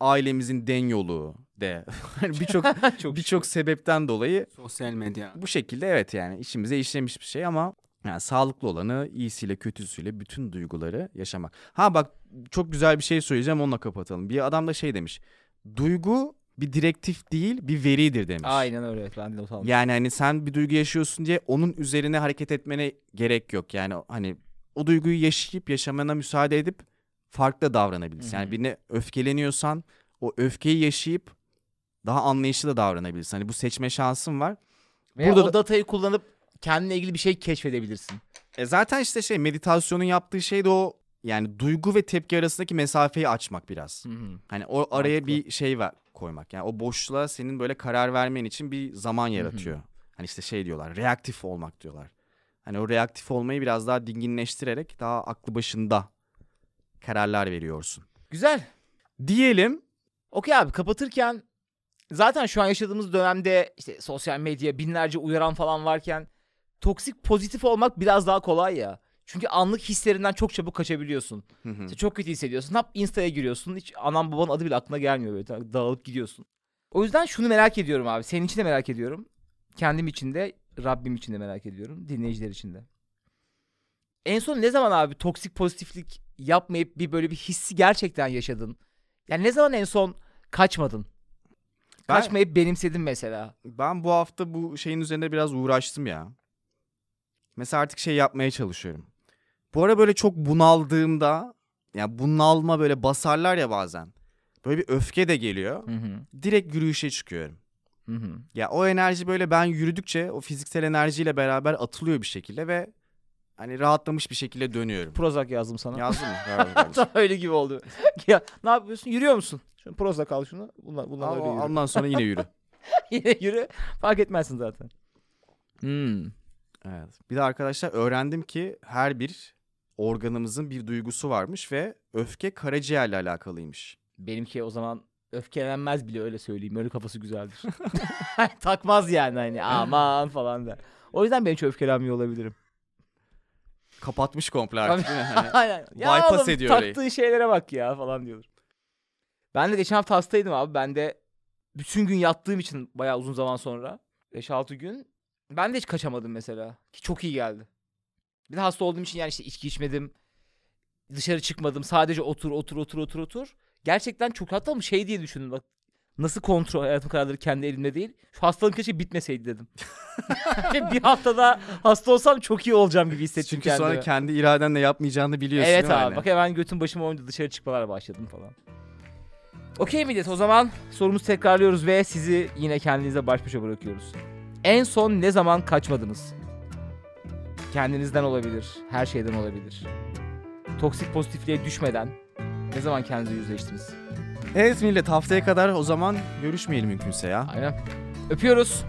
ailemizin den yolu de birçok Çok birçok sebepten dolayı Sosyal medya. bu şekilde evet yani içimize işlemiş bir şey ama yani sağlıklı olanı iyisiyle kötüsüyle bütün duyguları yaşamak. Ha bak çok güzel bir şey söyleyeceğim onunla kapatalım. Bir adam da şey demiş. Duygu bir direktif değil bir veridir demiş. Aynen öyle evet ben de not aldım. Yani hani sen bir duygu yaşıyorsun diye onun üzerine hareket etmene gerek yok. Yani hani o duyguyu yaşayıp yaşamana müsaade edip farklı davranabilirsin. Hı Yani birine öfkeleniyorsan o öfkeyi yaşayıp daha anlayışlı da davranabilirsin. Hani bu seçme şansın var. Ve burada o da- datayı kullanıp kendine ilgili bir şey keşfedebilirsin. E zaten işte şey meditasyonun yaptığı şey de o yani duygu ve tepki arasındaki mesafeyi açmak biraz. Hı hı. Hani o araya Mantıklı. bir şey var koymak. Yani o boşluğa senin böyle karar vermen için bir zaman yaratıyor. Hani işte şey diyorlar reaktif olmak diyorlar. Hani o reaktif olmayı biraz daha dinginleştirerek daha aklı başında kararlar veriyorsun. Güzel. Diyelim Okey abi kapatırken zaten şu an yaşadığımız dönemde işte sosyal medya binlerce uyaran falan varken toksik pozitif olmak biraz daha kolay ya. Çünkü anlık hislerinden çok çabuk kaçabiliyorsun. Hı hı. İşte çok kötü hissediyorsun. Hop Insta'ya giriyorsun. Hiç anam babanın adı bile aklına gelmiyor böyle. Dağılıp gidiyorsun. O yüzden şunu merak ediyorum abi. Senin için de merak ediyorum. Kendim için de Rabbim için de merak ediyorum. Dinleyiciler için de. En son ne zaman abi toksik pozitiflik yapmayıp bir böyle bir hissi gerçekten yaşadın? Yani ne zaman en son kaçmadın? Ben- Kaçmayıp benimsedin mesela. ben bu hafta bu şeyin üzerinde biraz uğraştım ya. Mesela artık şey yapmaya çalışıyorum. Bu ara böyle çok bunaldığımda ya bunalma böyle basarlar ya bazen. Böyle bir öfke de geliyor. Hı hı. Direkt yürüyüşe çıkıyorum. Hı hı. Ya o enerji böyle ben yürüdükçe o fiziksel enerjiyle beraber atılıyor bir şekilde ve hani rahatlamış bir şekilde dönüyorum. Prozac yazdım sana. Yazdın mı? Tam öyle gibi oldu. ya ne yapıyorsun? Yürüyor musun? Şunu Prozac al şunu. Bunlar, bunlar Al- öyle yürü. Ondan sonra yine yürü. Yine yürü. Fark etmezsin zaten. Hmm. Evet. Bir de arkadaşlar öğrendim ki her bir organımızın bir duygusu varmış ve öfke karaciğerle alakalıymış. Benimki o zaman öfkelenmez bile öyle söyleyeyim. Öyle kafası güzeldir. Takmaz yani hani aman falan der. O yüzden ben hiç öfkelenmiyor olabilirim. Kapatmış komple artık değil mi? Hani Aynen. Ya bypass oğlum, ediyor orayı. taktığı şeylere bak ya falan diyordur. Ben de geçen hafta hastaydım abi. Ben de bütün gün yattığım için bayağı uzun zaman sonra 5-6 gün ben de hiç kaçamadım mesela. Ki çok iyi geldi. Bir de hasta olduğum için yani işte içki içmedim. Dışarı çıkmadım. Sadece otur otur otur otur otur. Gerçekten çok hatta mı şey diye düşündüm bak. Nasıl kontrol hayatım kararları kendi elimde değil. Şu hastalığın keşke bitmeseydi dedim. bir haftada hasta olsam çok iyi olacağım gibi hissettim Çünkü kendimi. sonra kendi iradenle yapmayacağını biliyorsun Evet abi hani? bak hemen götüm başıma oyunca dışarı çıkmalar başladım falan. Okey millet o zaman sorumuzu tekrarlıyoruz ve sizi yine kendinize baş başa bırakıyoruz. En son ne zaman kaçmadınız? Kendinizden olabilir, her şeyden olabilir. Toksik pozitifliğe düşmeden ne zaman kendinize yüzleştiniz? Evet millet haftaya kadar o zaman görüşmeyelim mümkünse ya. Aynen. Öpüyoruz.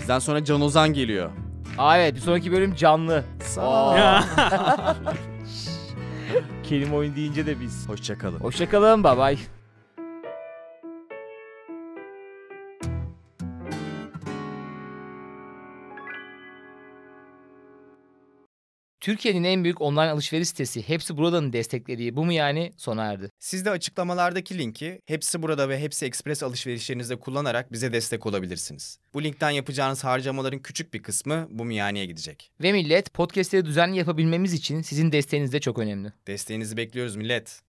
Bizden sonra Can Ozan geliyor. Aa evet bir sonraki bölüm canlı. Sağ. Ya. Kelime oyun deyince de biz. Hoşçakalın. Hoşçakalın bye bye. Türkiye'nin en büyük online alışveriş sitesi Hepsi Burada'nın desteklediği bu mu yani sona erdi. Siz de açıklamalardaki linki hepsi burada ve hepsi ekspres alışverişlerinizde kullanarak bize destek olabilirsiniz. Bu linkten yapacağınız harcamaların küçük bir kısmı bu miyaneye gidecek. Ve millet podcastleri düzenli yapabilmemiz için sizin desteğiniz de çok önemli. Desteğinizi bekliyoruz millet.